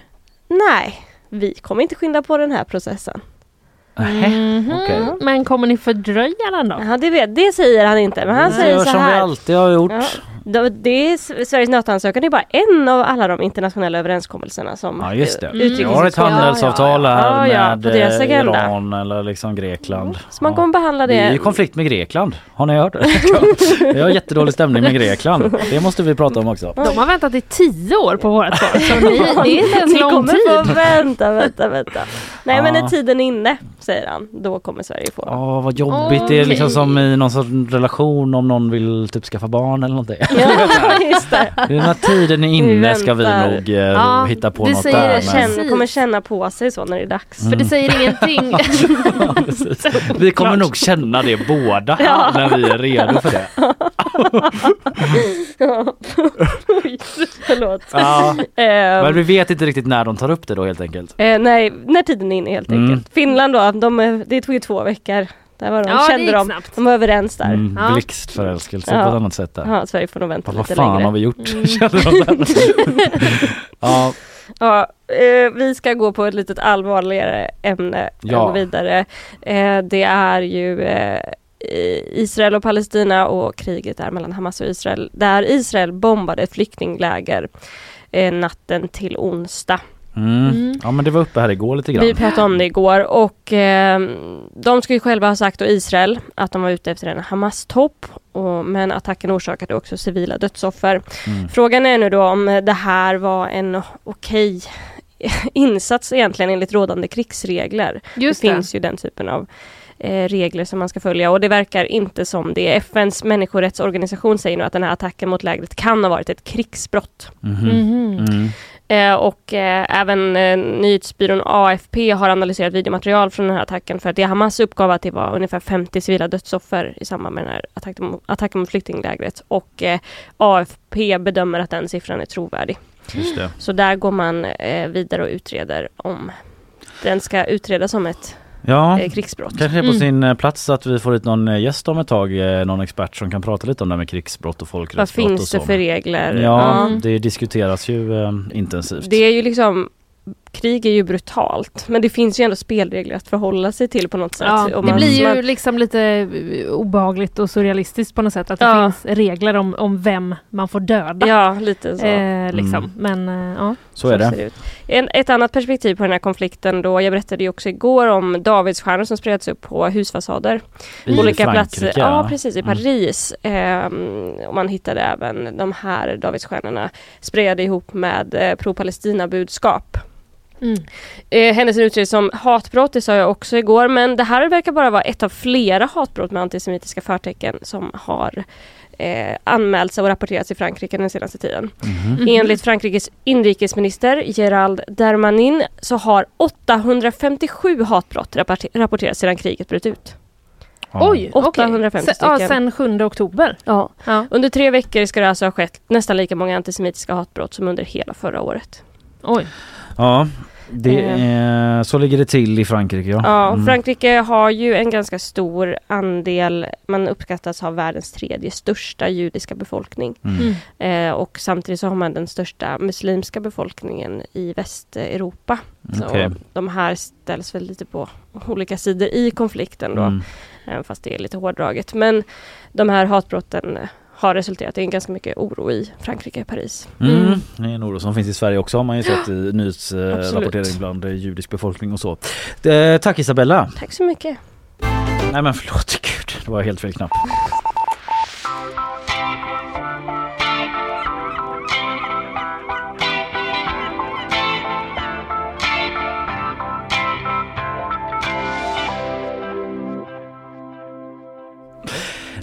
nej, vi kommer inte skynda på den här processen. Nähä, Mhm. okej. Men kommer ni fördröja den då? Ja, det, vet, det säger han inte, men han säger gör så som vi här. alltid har gjort. Ja, det är, Sveriges NATO-ansökan är bara en av alla de internationella överenskommelserna som Ja just det. eh, Vi har ett handelsavtal Ja, här ja, ja, med eh. Iran eller liksom Grekland. Så man Ja. kommer behandla Vi är det. i konflikt med Grekland. Har ni hört? Vi har jättedålig stämning med Grekland. Det måste vi prata om också. De har väntat i tio år på vårt svar. Så ni, det är inte ens Ni lång kommer tid. få vänta, vänta, vänta. Nej men Ja. när tiden är inne, säger han, då kommer Sverige få. Åh vad jobbigt. Det är liksom som i någon sorts relation om någon vill typ skaffa barn eller någonting. Ja, just det. Det är när tiden är inne ska vi nog eh, Ja, hitta på det något säger där. det Men... Känn, kommer känna på sig så när det är dags. För det säger ingenting. Ja. Vi kommer nog känna det båda Ja. när vi är redo för det. Oj, förlåt. Ja. Ehm, Men vi vet inte riktigt när de tar upp det då helt enkelt. eh, nej, när tiden är inne helt Mm. enkelt. Finland då, de, det tog ju två veckor. Där var de, Ja, kände de, snabbt. de var överens där. Mm, Ja. Blixtförälskelse Ja. på ett annat sätt där. Ja, Sverige får nog vänta Vad, vad lite fan längre. har vi gjort? Mm. De ja, Ja, eh, vi ska gå på ett litet allvarligare ämne Ja. och vidare. Eh, det är ju eh, Israel och Palestina och kriget där mellan Hamas och Israel. Där Israel bombade ett flyktingläger natten till onsdag. Mm. Mm. ja men det var uppe här igår lite grann. Vi pratade om det igår och eh, de ska ju själva ha sagt, och Israel, att de var ute efter en Hamas-topp. Och, men attacken orsakade också civila dödsoffer. Mm. Frågan är nu då om det här var en okej insats egentligen enligt rådande krigsregler. Just det det. finns ju den typen av eh, regler som man ska följa och det verkar inte som det. FNs människorättsorganisation säger nu att den här attacken mot lägret kan ha varit ett krigsbrott. Mhm. Mhm. Mm. Eh, och eh, även eh, nyhetsbyrån AFP har analyserat videomaterial från den här attacken för att det Hamas uppgav att det var ungefär 50 civila dödsoffer i samband med den här attacken, mot- attacken mot flyktinglägret. Och eh, AFP bedömer att den siffran är trovärdig. Så där går man eh, vidare och utreder om den ska utredas som ett Ja, eh, krigsbrott. kanske är på Mm. sin eh, plats att vi får hit någon eh, gäst om ett tag, någon expert som kan prata lite om det här med krigsbrott och Vad folkrättsbrott och finns det för regler? Ja, Mm. det diskuteras ju eh, intensivt. Det är ju liksom Krig är ju brutalt men det finns ju ändå spelregler att förhålla sig till på något sätt. Ja, det blir ju man- liksom lite eh, obehagligt och surrealistiskt på något sätt att det Ja. finns regler om, om vem man får döda. Ja, lite så. Eh, liksom. Mm. Men eh, ja. Så är ser det. ut. En, ett annat perspektiv på den här konflikten då, jag berättade ju också igår om Davidsstjärnor som spreds upp på husfasader. I olika Frankrike, platser. Ja, precis, i Mm. Paris. Ehm, och man hittade även de här Davidsstjärnorna sprayade ihop med eh, pro-Palestina-budskap. Mm. Eh, händelsen utreds som hatbrott, det sa jag också igår, men det här verkar bara vara ett av flera hatbrott med antisemitiska förtecken som har eh, anmälts och rapporterats i Frankrike den senaste tiden. Mhm. Enligt Frankrikes inrikesminister Gerald Darmanin så har 857 hatbrott rapporter- rapporterats sedan kriget bröt ut. Ja. Oj, okej. 850 Se- Ja, stycken. sen 7 oktober. Ja. Ja. Under tre veckor ska det alltså ha skett nästan lika många antisemitiska hatbrott som under hela förra året. Oj. Ja, Det Eh. så ligger det till i Frankrike ja. Ja, Mm. Frankrike har ju en ganska stor andel, man uppskattas ha världens tredje största judiska befolkning. Mm. Eh, och samtidigt så har man den största muslimska befolkningen i Västeuropa. Så Okej. de här ställs väl lite på olika sidor i konflikten då, Mm. även fast det är lite hårdraget. Men de här hatbrotten eh, har resulterat i en ganska mycket oro i Frankrike, Paris. Mm. Det är en oro som finns i Sverige också har man ju sett i nyhetsrapportering bland eh, judisk befolkning och så. Eh, tack Isabella! Tack så mycket. Nej men förlåt, gud det var helt fel knapp.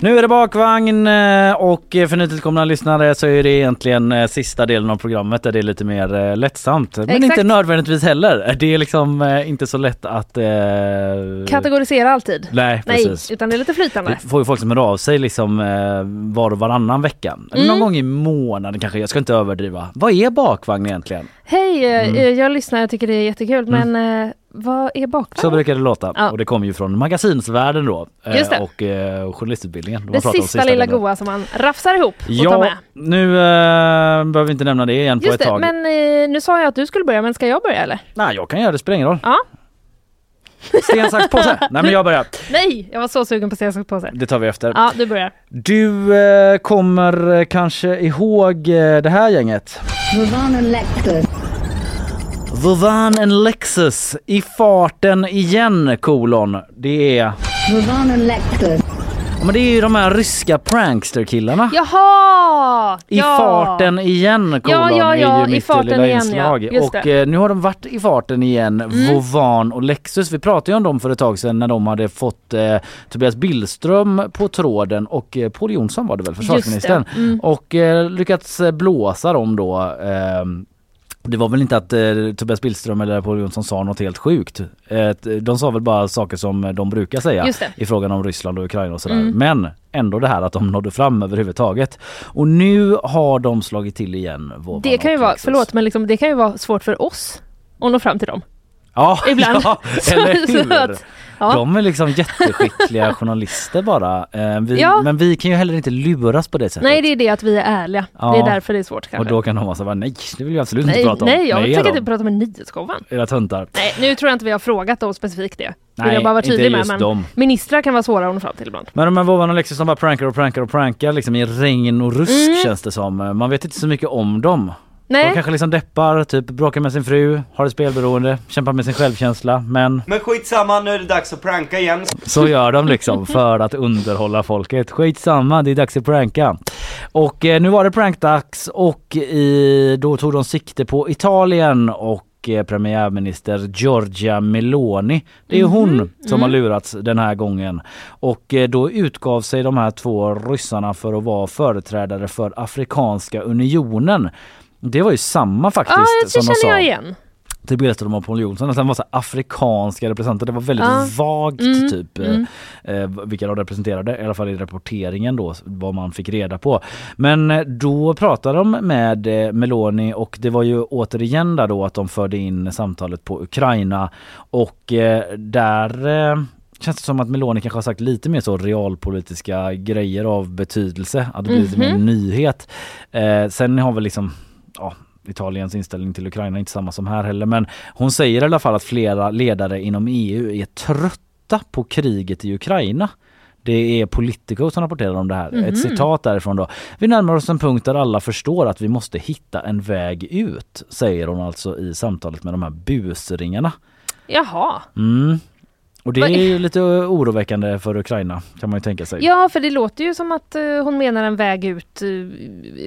Nu är det bakvagn eh, och för nytillkomna lyssnare så är det egentligen eh, sista delen av programmet där det är lite mer eh, lättsamt. Men Exakt. inte nödvändigtvis heller. Det är liksom inte så lätt att... eh, Kategorisera alltid. Nej, Nej, precis. utan det är lite flytande. Det får ju folk som hör av sig liksom var och varannan vecka. Mm. någon gång i månaden kanske, jag ska inte överdriva. Vad är bakvagn egentligen? Hej, Mm. jag lyssnar, jag tycker det är jättekul, Mm. men vad är bakvagn? Så brukar det låta. Ja. Och det kommer ju från magasinsvärlden då. eh, Just det. Och eh, journalistutbildningen. De Det om sista lilla goa som man rafsar ihop och tar Ja, med. nu eh, behöver vi inte nämna det igen på Just ett det, tag. men eh, nu sa jag att du skulle börja, men ska jag börja eller? Nej, jag kan göra det, spelar ingen roll. Ja. Sten, sax, påse. Nej men jag börjar. Nej, jag var så sugen på att säga sak på sig. Det tar vi efter. Ja, du börjar. Du eh, kommer eh, kanske ihåg eh, det här gänget? Vovan and Lexus i farten igen kolon. Det är... Ja, men det är ju de här ryska prankster-killarna. Jaha! I ja. farten igen kolon Ja, ja, ja, är ju i mitt farten lilla igen, inslag. ja. Just och eh, nu har de varit i farten igen, Mm. Vovan och Lexus. Vi pratade ju om dem för ett tag sedan när de hade fått eh, Tobias Billström på tråden och eh, Paul Jonsson var det väl, försvarsministern. Mm. Och eh, lyckats eh, blåsa dem då. Det var väl inte att eh, Tobias Billström eller Paul Jonsson sa något helt sjukt. Eh, de sa väl bara saker som de brukar säga i frågan om Ryssland och Ukraina och sådär. Mm. Men ändå det här att de nådde fram överhuvudtaget. Och nu har de slagit till igen. Det kan ju vara, förlåt, men liksom, det kan ju vara svårt för oss att nå fram till dem. Ja, Ibland. ja eller hur? att- ja. De är liksom jätteskickliga journalister bara. Eh, vi, Ja. Men vi kan ju heller inte luras på det sättet. Nej, det är det att vi är ärliga. Ja. Det är därför det är svårt och kanske. då kan de vara så här, nej det vill jag absolut nej, inte prata om. nej, jag tänker inte prata med nyhetsshowen. Era töntar. Nej, nu tror jag inte vi har frågat dem specifikt det. Nej, jag bara vara inte tydlig med. Men dem. ministrar kan vara svåra att nå fram till ibland. Men de här Vovan och Lexus som bara prankar och prankar och prankar liksom i regn och rusk Mm. känns det som. Man vet inte så mycket om dem. Nej. De kanske liksom deppar, typ bråkar med sin fru, har ett spelberoende, kämpar med sin självkänsla. Men Men skitsamma, nu är det dags att pranka igen. så gör de liksom för att underhålla folket. Skitsamma, det är dags att pranka. Och eh, nu var det prankdags och i, då tog de sikte på Italien och eh, premiärminister Giorgia Meloni. Det är hon som har mm. lurats den här gången. Och eh, då utgav sig de här två ryssarna för att vara företrädare för Afrikanska unionen. Det var ju samma faktiskt Ja, det som de känner sa jag igen. till biljetter av Paul Jonsson. Att han var så afrikanska representanter. Det var väldigt Ja. vagt Mm, typ eh, mm. eh, vilka de representerade. I alla fall i rapporteringen då vad man fick reda på. Men eh, då pratade de med eh, Meloni och det var ju återigen där då att de förde in samtalet på Ukraina och eh, där Känns det som att Meloni kanske har sagt lite mer så realpolitiska grejer av betydelse. Att det blir lite mer Mhm. nyhet. Eh, sen har väl liksom ja, Italiens inställning till Ukraina är inte samma som här heller men hon säger i alla fall att flera ledare inom EU är trötta på kriget i Ukraina. Det är Politico som rapporterar om det här. Mhm. Ett citat därifrån då. Vi närmar oss en punkt där alla förstår att vi måste hitta en väg ut, säger hon alltså i samtalet med de här busringarna. Jaha. Mm. Och det är ju lite oroväckande för Ukraina kan man ju tänka sig. Ja, för det låter ju som att eh, hon menar en väg ut eh,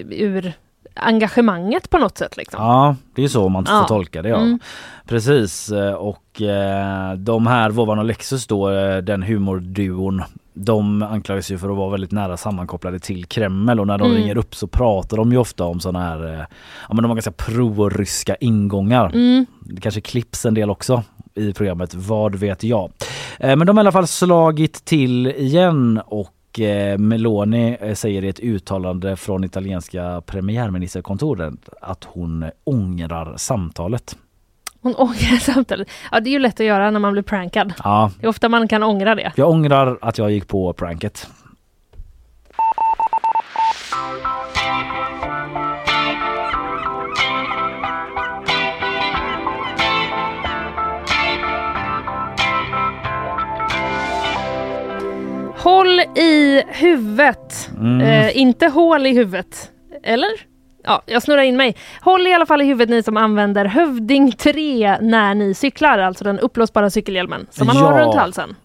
ur engagemanget på något sätt. Liksom. Ja, det är så man får Ja. tolka det. Ja. Mm. Precis eh, och eh, de här Vovan och Lexus då, eh, den humorduon de anklagas ju för att vara väldigt nära sammankopplade till Kreml och när de Mm. ringer upp så pratar de ju ofta om sådana här, eh, ja men de har ganska pro-ryska ingångar. Mm. Det kanske klipps en del också i programmet, vad vet jag. Eh, Men de har i alla fall slagit till igen och eh, Meloni eh, säger i ett uttalande från italienska premiärministerkontoret att hon ångrar samtalet. Hon ångrar samtalet. Ja, det är ju lätt att göra när man blir prankad. Ja, Det är ofta man kan ångra det. jag ångrar att jag gick på pranket. I huvudet. Mm. Eh, inte hål i huvudet. Eller? Ja, jag snurrar in mig. Håll i alla fall i huvudet ni som använder Hövding 3 när ni cyklar, alltså den uppblåsbara cykelhjälmen som man har Ja. runt halsen.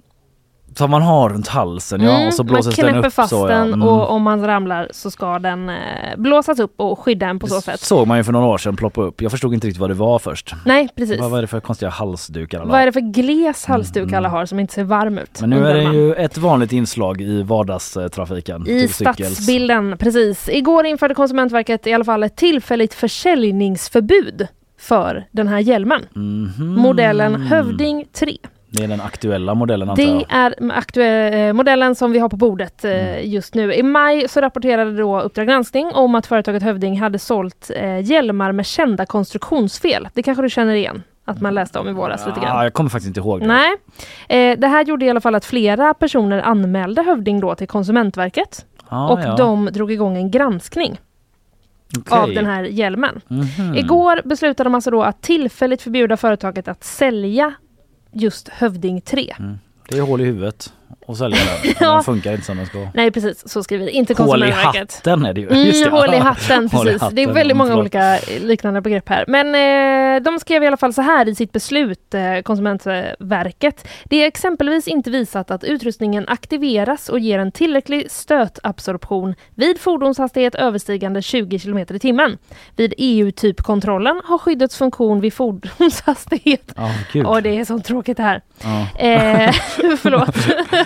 Som man har runt halsen ja Mm, och så man blåses den knäpper upp fast så ja. den Mm. och om man ramlar så ska den eh, blåsas upp och skydda en på så sätt. såg man ju för några år sedan ploppa upp. Jag förstod inte riktigt vad det var först. Nej, precis. Vad var det för konstiga halsdukar alla Vad är det för gles halsduk alla har som inte ser varm ut? Men nu är det man. ju ett vanligt inslag i vardagstrafiken. I stadsbilden, precis. Igår införde Konsumentverket i alla fall ett tillfälligt försäljningsförbud för den här hjälmen. Mhm. Modellen Hövding 3. Det är den aktuella modellen antar Det jag. är aktuell, modellen som vi har på bordet eh, just nu. I maj så rapporterade då Uppdrag granskning om att företaget Hövding hade sålt eh, hjälmar med kända konstruktionsfel. Det kanske du känner igen? Att man läste om i våras lite grann. Ja, jag kommer faktiskt inte ihåg det. Nej. Eh, det här gjorde i alla fall att flera personer anmälde Hövding då till Konsumentverket. Ah, och ja. de drog igång en granskning Okej. av den här hjälmen. Mhm. Igår beslutade de alltså då att tillfälligt förbjuda företaget att sälja just Hövding 3. Mm. Det är hål i huvudet och sälja den. Ja. Den funkar inte som den ska. Nej precis, så skriver inte Hål i hatten är det ju. Just det. Mm, hål i hatten, Hål i precis. hatten, Det är väldigt många olika liknande begrepp här. Men eh, de skrev i alla fall så här i sitt beslut, eh, Konsumentverket. Det är exempelvis inte visat att utrustningen aktiveras och ger en tillräcklig stötabsorption vid fordonshastighet överstigande 20 km i timmen. Vid EU-typkontrollen har skyddets funktion vid fordonshastighet Ja, gud. Åh, det är så tråkigt det här. Ja. Eh, förlåt.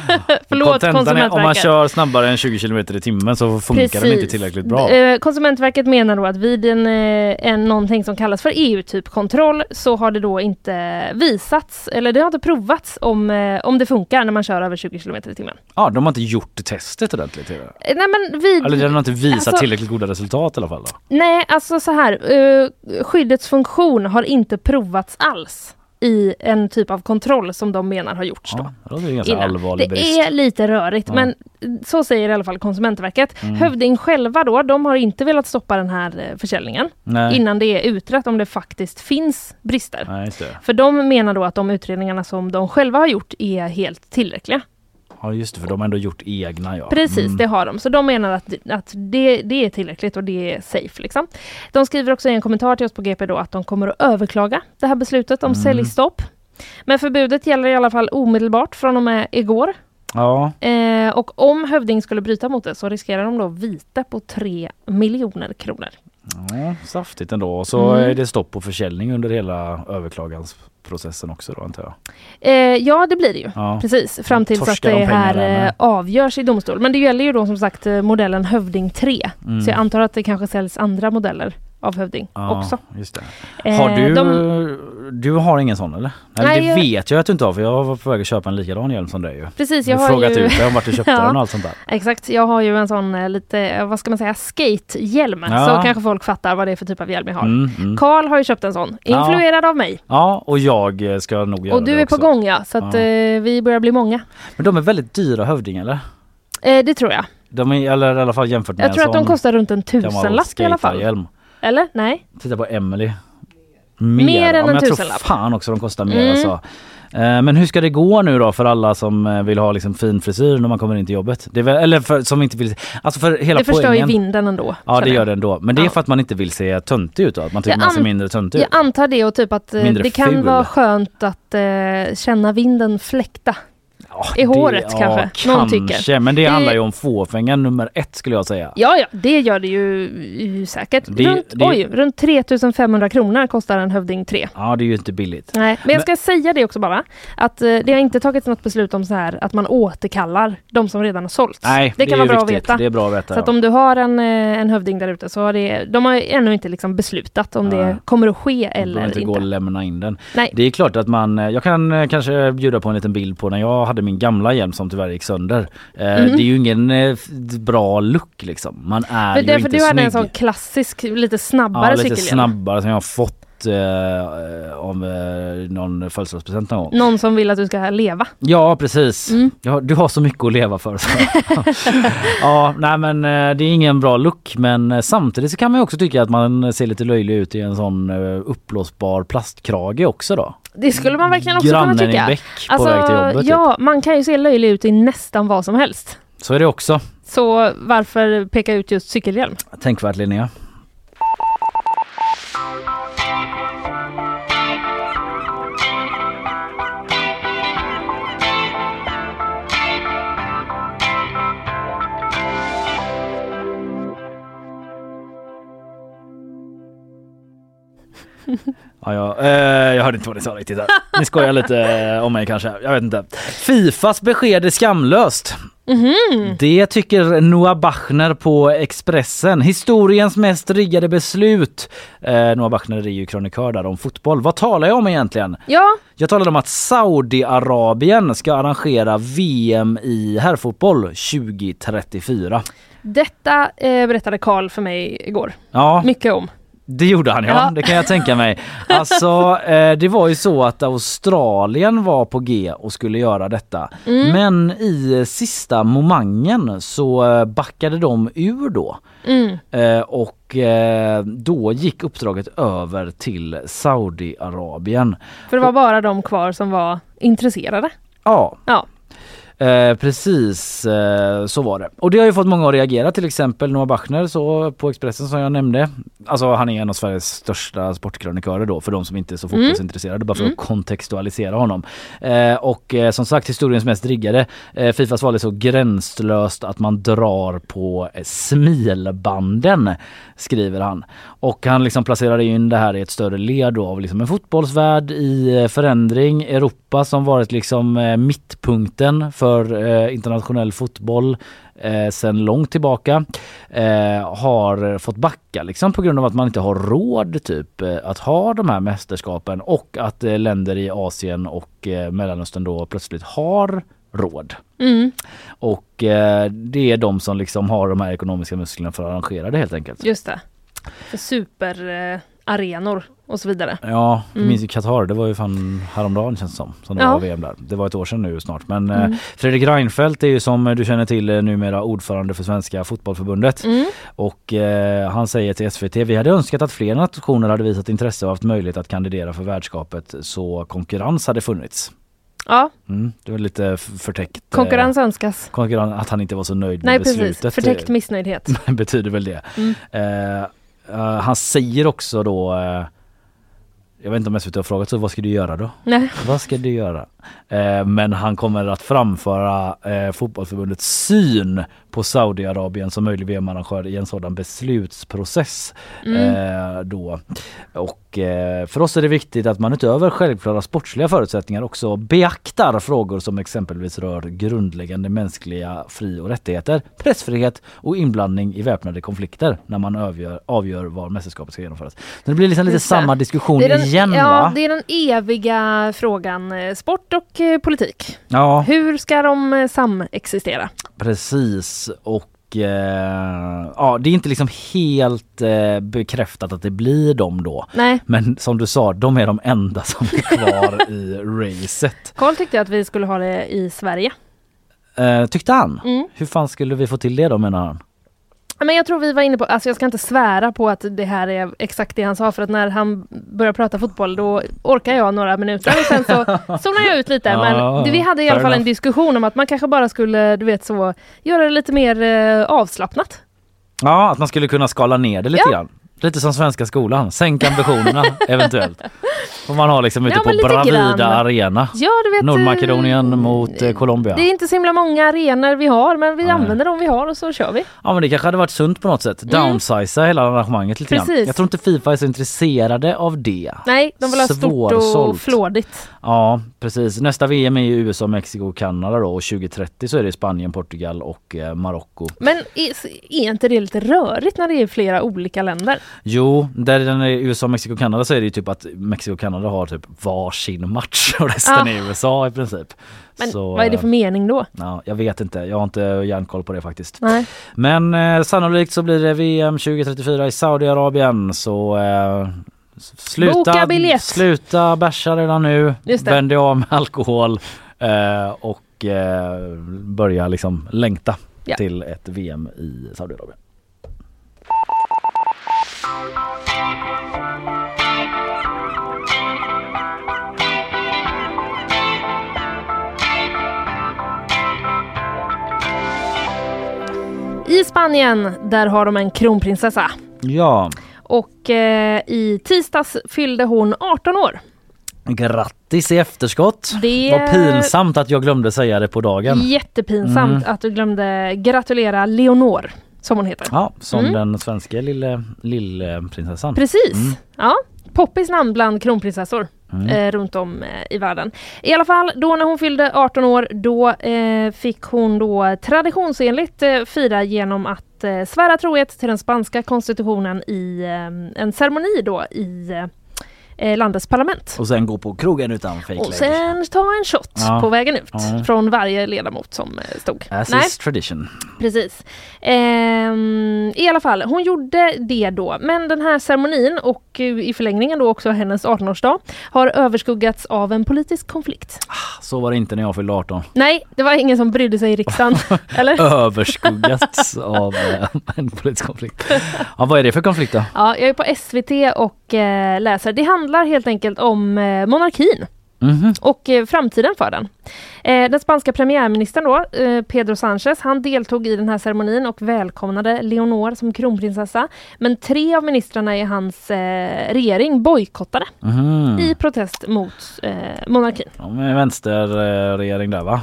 förlåt är, om man Konsumentverket. kör snabbare än 20 km i timmen så funkar den inte tillräckligt bra. Eh, Konsumentverket menar då att vid en, eh, en någonting som kallas för EU-typkontroll så har det då inte visats, eller det har inte provats om, eh, om det funkar när man kör över 20 km i timmen. Ja, de har inte gjort testet ordentligt. Nej men vid... Eller den har inte visat Alltså- tillräckligt goda resultat i alla fall. Då. Nej, alltså så här. skyddets funktion har inte provats alls i en typ av kontroll som de menar har gjorts då. Ja, det allvarlig Det är lite rörigt Ja. men så säger i alla fall Konsumentverket. Mm. Hövding själva då, de har inte velat stoppa den här eh, försäljningen Nej. innan det är utrett om det faktiskt finns brister. Nej. För de menar då att de utredningarna som de själva har gjort är helt tillräckliga. Ja, just det, för de har ändå gjort egna. Ja. Precis, Mm. det har de. Så de menar att, att det, det är tillräckligt och det är safe. Liksom. De skriver också i en kommentar till oss på GP då att de kommer att överklaga det här beslutet om Mm. säljstopp. Men förbudet gäller i alla fall omedelbart från och med igår. Ja, Eh, och om Hövding skulle bryta mot det så riskerar de då vite på 3 miljoner kronor. ja, saftigt ändå. Och så Mm. är det stopp på försäljning under hela överklagansprocessen också då antar jag. Eh, ja, det blir det ju. Ja. Precis, fram tills att det här eh, avgörs i domstol. Men det gäller ju då som sagt eh, modellen Hövding 3. Mm. Så jag antar att det kanske säljs andra modeller av Hövding Ja, också. Just det. Eh, Har du, de- du har ingen sån eller? Nej, Nej, det jag- vet jag att du inte har för jag var på väg att köpa en likadan hjälm som dig ju. Precis, jag jag har frågat ju- ut dig om vart du köpte Ja. den och allt sånt där. Exakt, jag har ju en sån eh, lite, eh, vad ska man säga, skatehjälm. Ja. Så kanske folk fattar vad det är för typ av hjälm jag har. Mm, mm. Karl har ju köpt en sån, Ja. influerad av mig. Ja, och jag ska nog göra Och du är på också. gång ja, så att Ja. vi börjar bli många. Men de är väldigt dyra Hövding eller? Eh, det tror jag. De är, eller i alla fall jämfört med Jag tror att de kostar runt en tusenlapp i alla fall. skaterhjälm. Eller? Nej? Titta på Emily. Mer, Mer än ja, en jag tror fan också de kostar mer Mm. alltså. Eh, Men hur ska det gå nu då för alla som eh, vill ha liksom fin frisyr när man kommer in till jobbet? Väl, eller för, som inte vill, alltså för hela det förstör ju poängen. vinden ändå. Ja det gör det ändå. Men det är Ja. för att man inte vill se töntig ut då? Att man tycker man ser mindre töntig ut? Jag antar det och typ att eh, Mindre det kan ful. vara skönt att eh, känna vinden fläkta. Ja, i håret kanske, Ja, någon kanske. tycker. Men det, Det- handlar ju om fåfängan nummer ett skulle jag säga. Ja, ja, det gör det ju, säkert. Det- runt, det- oj, runt 3500 kronor kostar en Hövding 3. Ja det är ju inte billigt. Nej, men jag ska säga det också bara. Att eh, det har inte tagits något beslut om så här att man återkallar de som redan har sålts. Nej, det kan vara bra viktigt. att veta. Det är bra att veta. Så att ja. om du har en, eh, en hövding där ute så har det, de har ännu inte liksom beslutat om Nej. det kommer att ske eller inte inte. gå och lämna in den. Nej. Det är klart att man, eh, jag kan kanske bjuda på en liten bild på när jag hade min gamla hjälm som tyvärr gick sönder. Mhm. Det är ju ingen eh, bra look liksom. Man är För ju därför inte du hade en sån klassisk, lite snabbare ja, lite cykelhjälm. snabbare som jag har fått fått eh, någon födelsedagspresent någon gång. Någon som vill att du ska leva. Ja precis. Mm. Ja, du har så mycket att leva för. Ja, nej men det är ingen bra look men samtidigt så kan man ju också tycka att man ser lite löjlig ut i en sån eh, uppblåsbar plastkrage också då. Det skulle man verkligen också Grannen kunna i tycka. Bäck på väg till jobbet, typ. ja, man kan ju se löjlig ut i nästan vad som helst. Så är det också. Så varför peka ut just cykelhjälm? Tänkvärt Linnea. Ja, ja, eh, jag hörde inte vad ni sa riktigt där. Ni skojar lite eh, om mig kanske. Jag vet inte. Fifas besked är skamlöst. Mhm. Det tycker Noah Bachner på Expressen. Historiens mest riggade beslut. Eh, Noah Bachner är ju krönikör där om fotboll. Vad talar jag om egentligen? Ja, Jag talade om att Saudiarabien ska arrangera VM i herrfotboll 2034. detta eh, berättade Karl för mig igår. Ja, Mycket om. Det gjorde han ja. Ja. Det kan jag tänka mig. Alltså eh, det var ju så att Australien var på G och skulle göra detta. Mm. Men i sista momangen så eh, backade de ur då. Mm. Eh, och eh, då gick uppdraget över till Saudiarabien. För det var bara de kvar som var intresserade. Ja, Ja. Eh, precis eh, så var det. Och det har ju fått många att reagera, till exempel Noah Bachner så på Expressen som jag nämnde. Alltså han är en av Sveriges största sportkrönikörer då för de som inte är så Mm. fotbollsintresserade bara för Mm. att kontextualisera honom. Eh, och eh, som sagt historiens mest riggade. Eh, Fifas val är så gränslöst att man drar på eh, smilbanden skriver han. Och han liksom placerar in det här i ett större led då av liksom en fotbollsvärld i förändring. Europa som varit liksom mittpunkten för eh, internationell fotboll eh, sedan långt tillbaka eh, har fått backa liksom på grund av att man inte har råd typ eh, att ha de här mästerskapen och att eh, länder i Asien och eh, Mellanöstern då plötsligt har råd. Mm. Och eh, det är de som liksom har de här ekonomiska musklerna för att arrangera det helt enkelt. Just det. För superarenor eh, arenor och så vidare. Ja, jag Mm. minns ju Qatar, det var ju fan häromdagen känns det som, som det Ja. var VM där. Det var ett år sedan nu snart. Men Mm. eh, Fredrik Reinfeldt är ju som du känner till eh, numera ordförande för Svenska fotbollförbundet. Mm. Och eh, han säger till SVT, vi hade önskat att fler nationer hade visat intresse och haft möjlighet att kandidera för värdskapet så konkurrens hade funnits. Ja, Mm, det var lite förtäckt. eh, konkurrens önskas. konkurrens, att han inte var så nöjd Nej med precis, beslutet. förtäckt missnöjdhet. betyder väl det. Mm. Eh, han säger också då eh, jag vet inte om SVT har frågat så vad ska du göra då? Nej. Vad ska du göra? Eh, men han kommer att framföra eh, fotbollförbundets syn på Saudiarabien som möjlig VM-arrangör i en sådan beslutsprocess. Mm. Eh, då. Och eh, för oss är det viktigt att man utöver självklara sportsliga förutsättningar också beaktar frågor som exempelvis rör grundläggande mänskliga fri och rättigheter, pressfrihet och inblandning i väpnade konflikter när man avgör, avgör var mästerskapet ska genomföras. Så det blir liksom lite samma diskussion den, igen ja, va? det är den eviga frågan eh, sport och eh, politik. Ja. Hur ska de eh, samexistera? Precis och eh, ja det är inte liksom helt eh, bekräftat att det blir dem då. Nej. Men som du sa, de är de enda som är kvar i racet. Karl tyckte att vi skulle ha det i Sverige. Eh, tyckte han? Mm. Hur fan skulle vi få till det då menar han? Men jag tror vi var inne på, alltså jag ska inte svära på att det här är exakt det han sa för att när han börjar prata fotboll då orkar jag några minuter och sen så zonar jag ut lite. Men vi hade i alla fall en diskussion om att man kanske bara skulle, du vet så, göra det lite mer eh, avslappnat. Ja, att man skulle kunna skala ner det lite Ja. grann. Lite som svenska skolan, sänk ambitionerna eventuellt. Får man ha liksom ute Ja, på Bravida grann. Arena. Ja, du vet. Nordmakedonien eh, mot eh, Colombia. Det är inte så himla många arenor vi har men vi Nej. använder de vi har och så kör vi. Ja men det kanske hade varit sunt på något sätt. Mm. Downsiza hela arrangemanget lite grann. Jag tror inte Fifa är så intresserade av det. Nej, de vill ha stort och flådigt. Ja precis. Nästa VM är ju USA, Mexiko och Kanada då och 2030 så är det Spanien, Portugal och eh, Marocko. Men är, är inte det lite rörigt när det är flera olika länder? Jo, där den är USA, Mexiko Kanada så är det ju typ att Mexiko och Kanada har typ varsin match och resten Ah. är USA i princip. Men Så, vad är det för mening då? Ja, jag vet inte, jag har inte järnkoll på det faktiskt. Nej. Men eh, sannolikt så blir det VM 2034 i Saudiarabien så eh, Sluta, Boka biljett. sluta bärsa redan nu. Vänd dig av med alkohol eh, och eh, börja liksom längta Ja. till ett VM i Saudiarabien. I Spanien, där har de en kronprinsessa. Ja, Och eh, i tisdags fyllde hon 18 år. grattis i efterskott. Det Vad pinsamt att jag glömde säga det på dagen. Jättepinsamt Mm. att du glömde gratulera Leonor, som hon heter. Ja, som Mm. den svenska lille, lillprinsessan. Precis. Mm. Ja, poppis namn bland kronprinsessor. Mm. Eh, runt om eh, i världen. I alla fall, då när hon fyllde 18 år, då eh, fick hon då traditionsenligt eh, fira genom att eh, svära trohet till den spanska konstitutionen i eh, en ceremoni då i eh, landets parlament. Och sen gå på krogen utan fake Och sen ta en shot Ja. på vägen ut Ja. från varje ledamot som eh, stod. As Nej. is tradition. Precis. Ehm, I alla fall, hon gjorde det då. Men den här ceremonin och eh, i förlängningen då också hennes 18-årsdag har överskuggats av en politisk konflikt. Så var det inte när jag fyllde 18. Nej, det var ingen som brydde sig i riksdagen. eller? Överskuggats av en politisk konflikt. Ja, vad är det för konflikt då? Ja, jag är på SVT och eh, läser. Det handlar helt enkelt om eh, monarkin. Mhm. och eh, framtiden för den. Eh, den spanska premiärministern då, eh, Pedro Sánchez, han deltog i den här ceremonin och välkomnade Leonor som kronprinsessa. Men tre av ministrarna i hans regering bojkottade Mhm. i protest mot monarkin. Ja, med vänsterregering där va?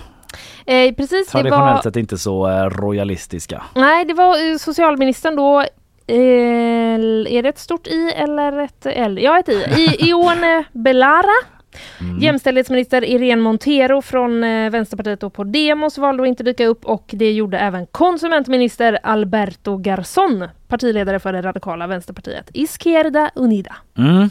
Eh, precis, det Traditionellt var, sett inte så eh, royalistiska. nej, det var eh, socialministern då är det ett stort i eller ett L? Ja, ett i. I Ione Belara Mm. Jämställdhetsminister Irene Montero från eh, Vänsterpartiet och Podemos valde att inte dyka upp och det gjorde även konsumentminister Alberto Garzón, partiledare för det radikala vänsterpartiet Izquierda Unida. Mm.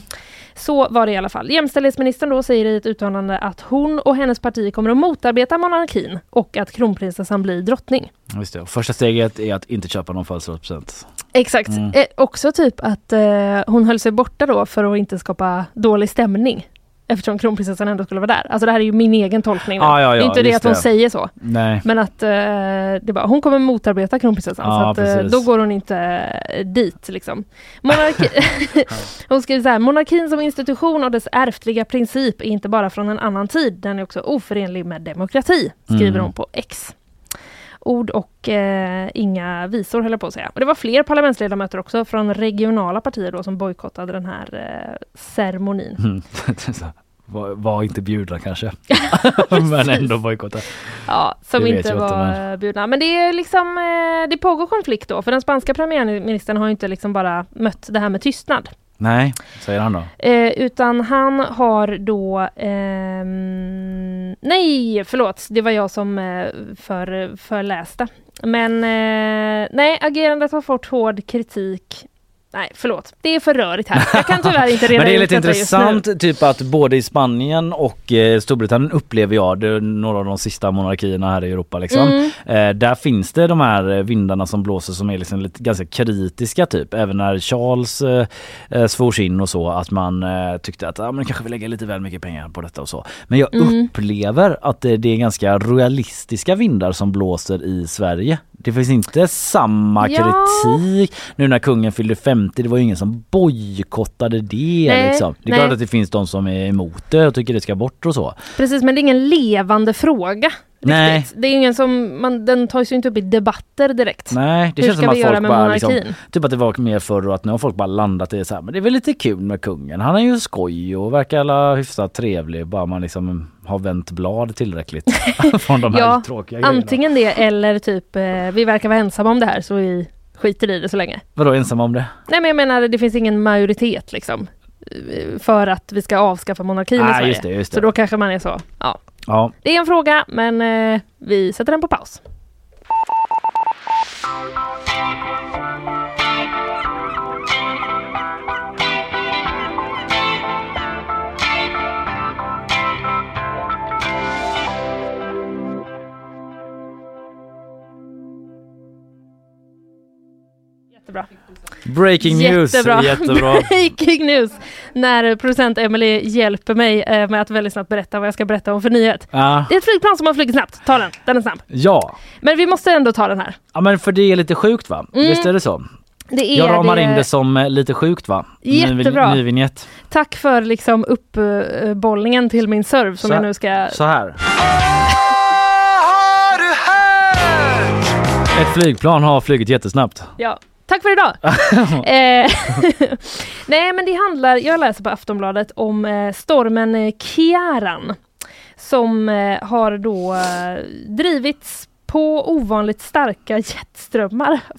Så var det i alla fall. Jämställdhetsministern då säger i ett uttalande att hon och hennes parti kommer att motarbeta monarkin och att kronprinsessan blir drottning. Just det. Första steget är att inte köpa någon födelsedagspresent. Exakt. Mm. Eh, också typ att eh, hon höll sig borta då för att inte skapa dålig stämning. Eftersom kronprinsessan ändå skulle vara där. Alltså det här är ju min egen tolkning. nu. Ja, ja, det är inte det att hon det. säger så. Nej. Men att eh, det bara, hon kommer motarbeta kronprinsessan. Ja, så att, eh, precis. då går hon inte eh, dit. Liksom. Monarki hon skriver så här, monarkin som institution och dess ärftliga princip är inte bara från en annan tid, den är också oförenlig med demokrati, skriver Mm. hon på X. Ord och eh, inga visor höll jag på att säga. Och det var fler parlamentsledamöter också från regionala partier då som bojkottade den här eh, ceremonin. Mm. Var, var inte bjudna kanske. Men ändå bojkotta. Ja, som inte var men- bjudna. Men det är liksom, eh, det pågår konflikt då, för den spanska premiärministern har ju inte liksom bara mött det här med tystnad. Nej, säger han då. Eh, utan han har då... Eh, nej, förlåt. Det var jag som eh, för, förläste. Men eh, nej, agerandet har fått hård kritik. Nej, förlåt. Det är för rörigt här. Jag kan tyvärr inte reda Men det är ut lite intressant typ att både i Spanien och eh, Storbritannien upplever jag, det är några av de sista monarkierna här i Europa liksom. Mm. Eh, där finns det de här eh, vindarna som blåser som är liksom lite ganska kritiska typ. Även när Charles eh, eh, svors in och så att man eh, tyckte att ah, men kanske vi lägger lite väl mycket pengar på detta och så. Men jag Mm. upplever att det, det är ganska royalistiska vindar som blåser i Sverige. Det finns inte samma Ja. kritik nu när kungen fyllde 50. Det var ju ingen som bojkottade det Nej, liksom. Det är nej. klart att det finns de som är emot det och tycker det ska bort och så. Precis, men det är ingen levande fråga. Nej. Riktigt. Det är ingen som, man, den tas ju inte upp i debatter direkt. Nej, det Hur känns som att folk bara liksom, Typ att det var mer förr och att nu har folk bara landat i så här, men det är väl lite kul med kungen. Han är ju skoj och verkar alla hyfsat trevlig bara man liksom har vänt blad tillräckligt från de här Ja, tråkiga grejerna. Antingen det eller typ, eh, vi verkar vara ensamma om det här så vi skiter i det så länge. Vadå ensamma om det? Nej men jag menar det finns ingen majoritet liksom för att vi ska avskaffa monarkin i Ah, Sverige. just det, just det. Så då kanske man är så, ja. Ja, Det är en fråga men eh, vi sätter den på paus. Jättebra. Breaking news. Jättebra. Jättebra. Breaking news! När producent Emily hjälper mig eh, med att väldigt snabbt berätta vad jag ska berätta om för nyhet. Ja. Det är ett flygplan som har flugit snabbt. Ta den, den är snabb. ja. Men vi måste ändå ta den här. Ja men för det är lite sjukt va? Mm. Visst är det så? Det är Jag ramar det. in det som eh, lite sjukt va? Jättebra. Ny, ny vignett. Tack för liksom uppbollningen till min serv som Så- jag nu ska... Så här. Ett flygplan har flugit jättesnabbt. Ja. Tack för idag! eh, nej men det handlar, jag läser på Aftonbladet om eh, stormen eh, Kiaran som eh, har då drivits på ovanligt starka jetströmmar.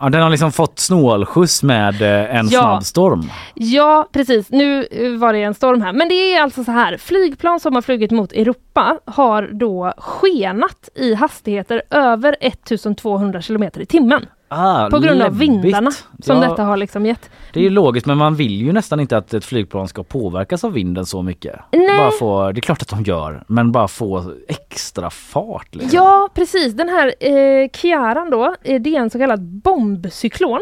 Ja, den har liksom fått snålskjuts med en Ja. snabb storm. Ja precis, nu var det en storm här. Men det är alltså så här, flygplan som har flugit mot Europa har då skenat i hastigheter över 1200 kilometer i timmen. Ah, På grund av läbbigt. vindarna som Ja, detta har liksom gett. Det är ju logiskt men man vill ju nästan inte att ett flygplan ska påverkas av vinden så mycket. Nej. Bara få, det är klart att de gör, men bara få extra fart. Liksom. Ja precis, den här eh, Kiaran då, eh, det är en så kallad bombcyklon.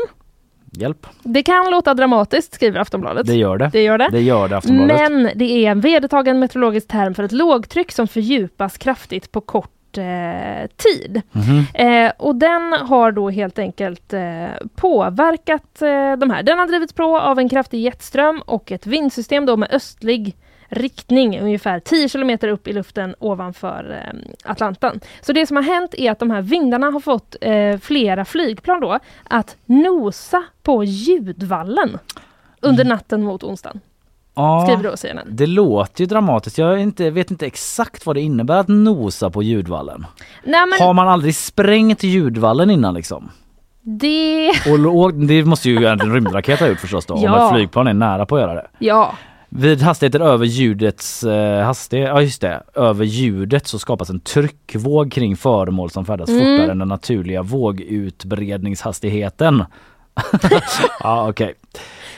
Hjälp, Det kan låta dramatiskt skriver Aftonbladet. det gör det. Det gör det. Det gör det Aftonbladet. Men det är en vedertagen meteorologisk term för ett lågtryck som fördjupas kraftigt på kort eh, tid. Mhm. Eh, och den har då helt enkelt eh, påverkat eh, de här. Den har drivits på av en kraftig jetström och ett vindsystem då med östlig riktning ungefär 10 kilometer upp i luften ovanför eh, Atlanten. Så det som har hänt är att de här vindarna har fått eh, flera flygplan då att nosa på ljudvallen under natten mot onsdagen. Ja, Skriver då CNN. det låter ju dramatiskt. Jag inte, vet inte exakt vad det innebär att nosa på ljudvallen. Nej men Har man aldrig sprängt ljudvallen innan liksom? det... Och, och det måste ju en rymdraket ha gjort förstås då, om Ja. ett flygplan är nära på att göra det. Ja. Vid hastigheter över ljudets eh, hastighet, ja just det, över ljudet så skapas en tryckvåg kring föremål som färdas Mm. fortare än den naturliga vågutbredningshastigheten. ja okej.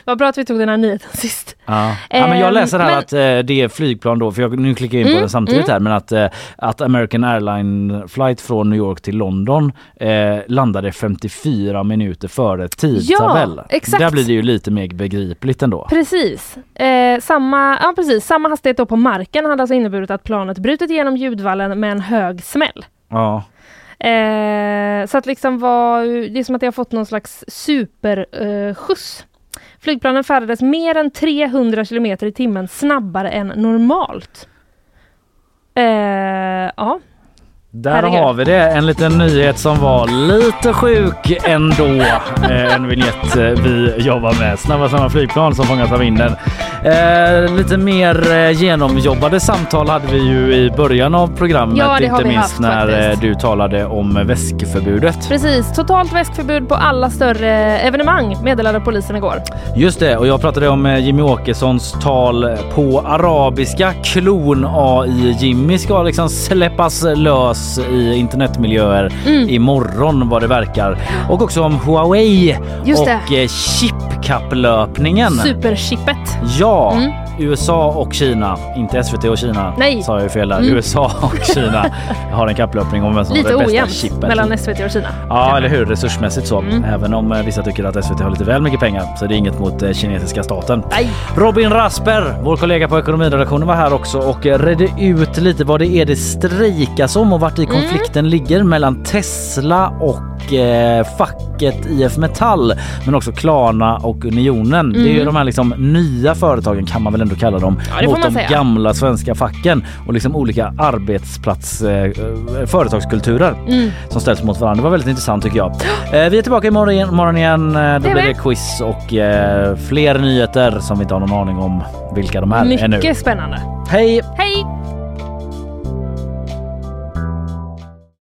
Vad bra att vi tog den här nyheten sist. Ja. ja men jag Ehm, läser här men- att eh, det är flygplan då, för jag, nu klickar jag in på Mm, den samtidigt mm. här, men att, eh, att American Airline flight från New York till London eh, landade 54 minuter före tidtabell. Ja, exakt. Där blir det ju lite mer begripligt ändå. Precis. Eh, samma, ja, precis. Samma hastighet då på marken hade alltså inneburit att planet brutit igenom ljudvallen med en hög smäll. Ja. Eh, så att liksom var, det är som att det har fått någon slags superskjuts. Eh, skjuts. Flygplanen färdades mer än 300 kilometer i timmen snabbare än normalt. Eh, ja, där Herregud. har vi det, en liten nyhet som var lite sjuk ändå. Eh, en vignett eh, vi jobbar med. Snabba snabba flygplan som fångas av vinden. Eh, lite mer genomjobbade samtal hade vi ju i början av programmet. Ja, det inte minst haft när faktiskt. du talade om väskförbudet. precis. Totalt väskförbud på alla större evenemang meddelade polisen igår. Just det, och jag pratade om Jimmy Åkessons tal på arabiska. Klon AI Jimmy ska liksom släppas lös i internetmiljöer Mm. imorgon vad det verkar. Och också om Huawei Just det. och eh, chipkapplöpningen. Superchippet. Ja, Mm. USA och Kina, inte SVT och Kina Nej. sa jag ju fel där. Mm. USA och Kina har en kapplöpning om vem som Lite har det bästa chippet. mellan SVT och Kina. Ja, eller hur? Resursmässigt så. Mm. Även om eh, vissa tycker att SVT har lite väl mycket pengar så det är inget mot eh, kinesiska staten. Nej. Robin Rasper, vår kollega på ekonomiredaktionen var här också och eh, redde ut lite vad det är det strejkas om och vart i Mm. konflikten ligger mellan Tesla och eh, facket IF Metall men också Klarna och Unionen. Det är ju Mm. de här liksom nya företagen kan man väl ändå kalla dem Ja, mot de säga. gamla svenska facken och liksom olika arbetsplats eh, eh, företagskulturer Mm. som ställs mot varandra. Det var väldigt intressant tycker jag. Eh, vi är tillbaka imorgon. Imorgon igen. Eh, då blir det quiz och eh, fler nyheter som vi inte har någon aning om vilka de är ännu. Mycket spännande. Hej! Hej!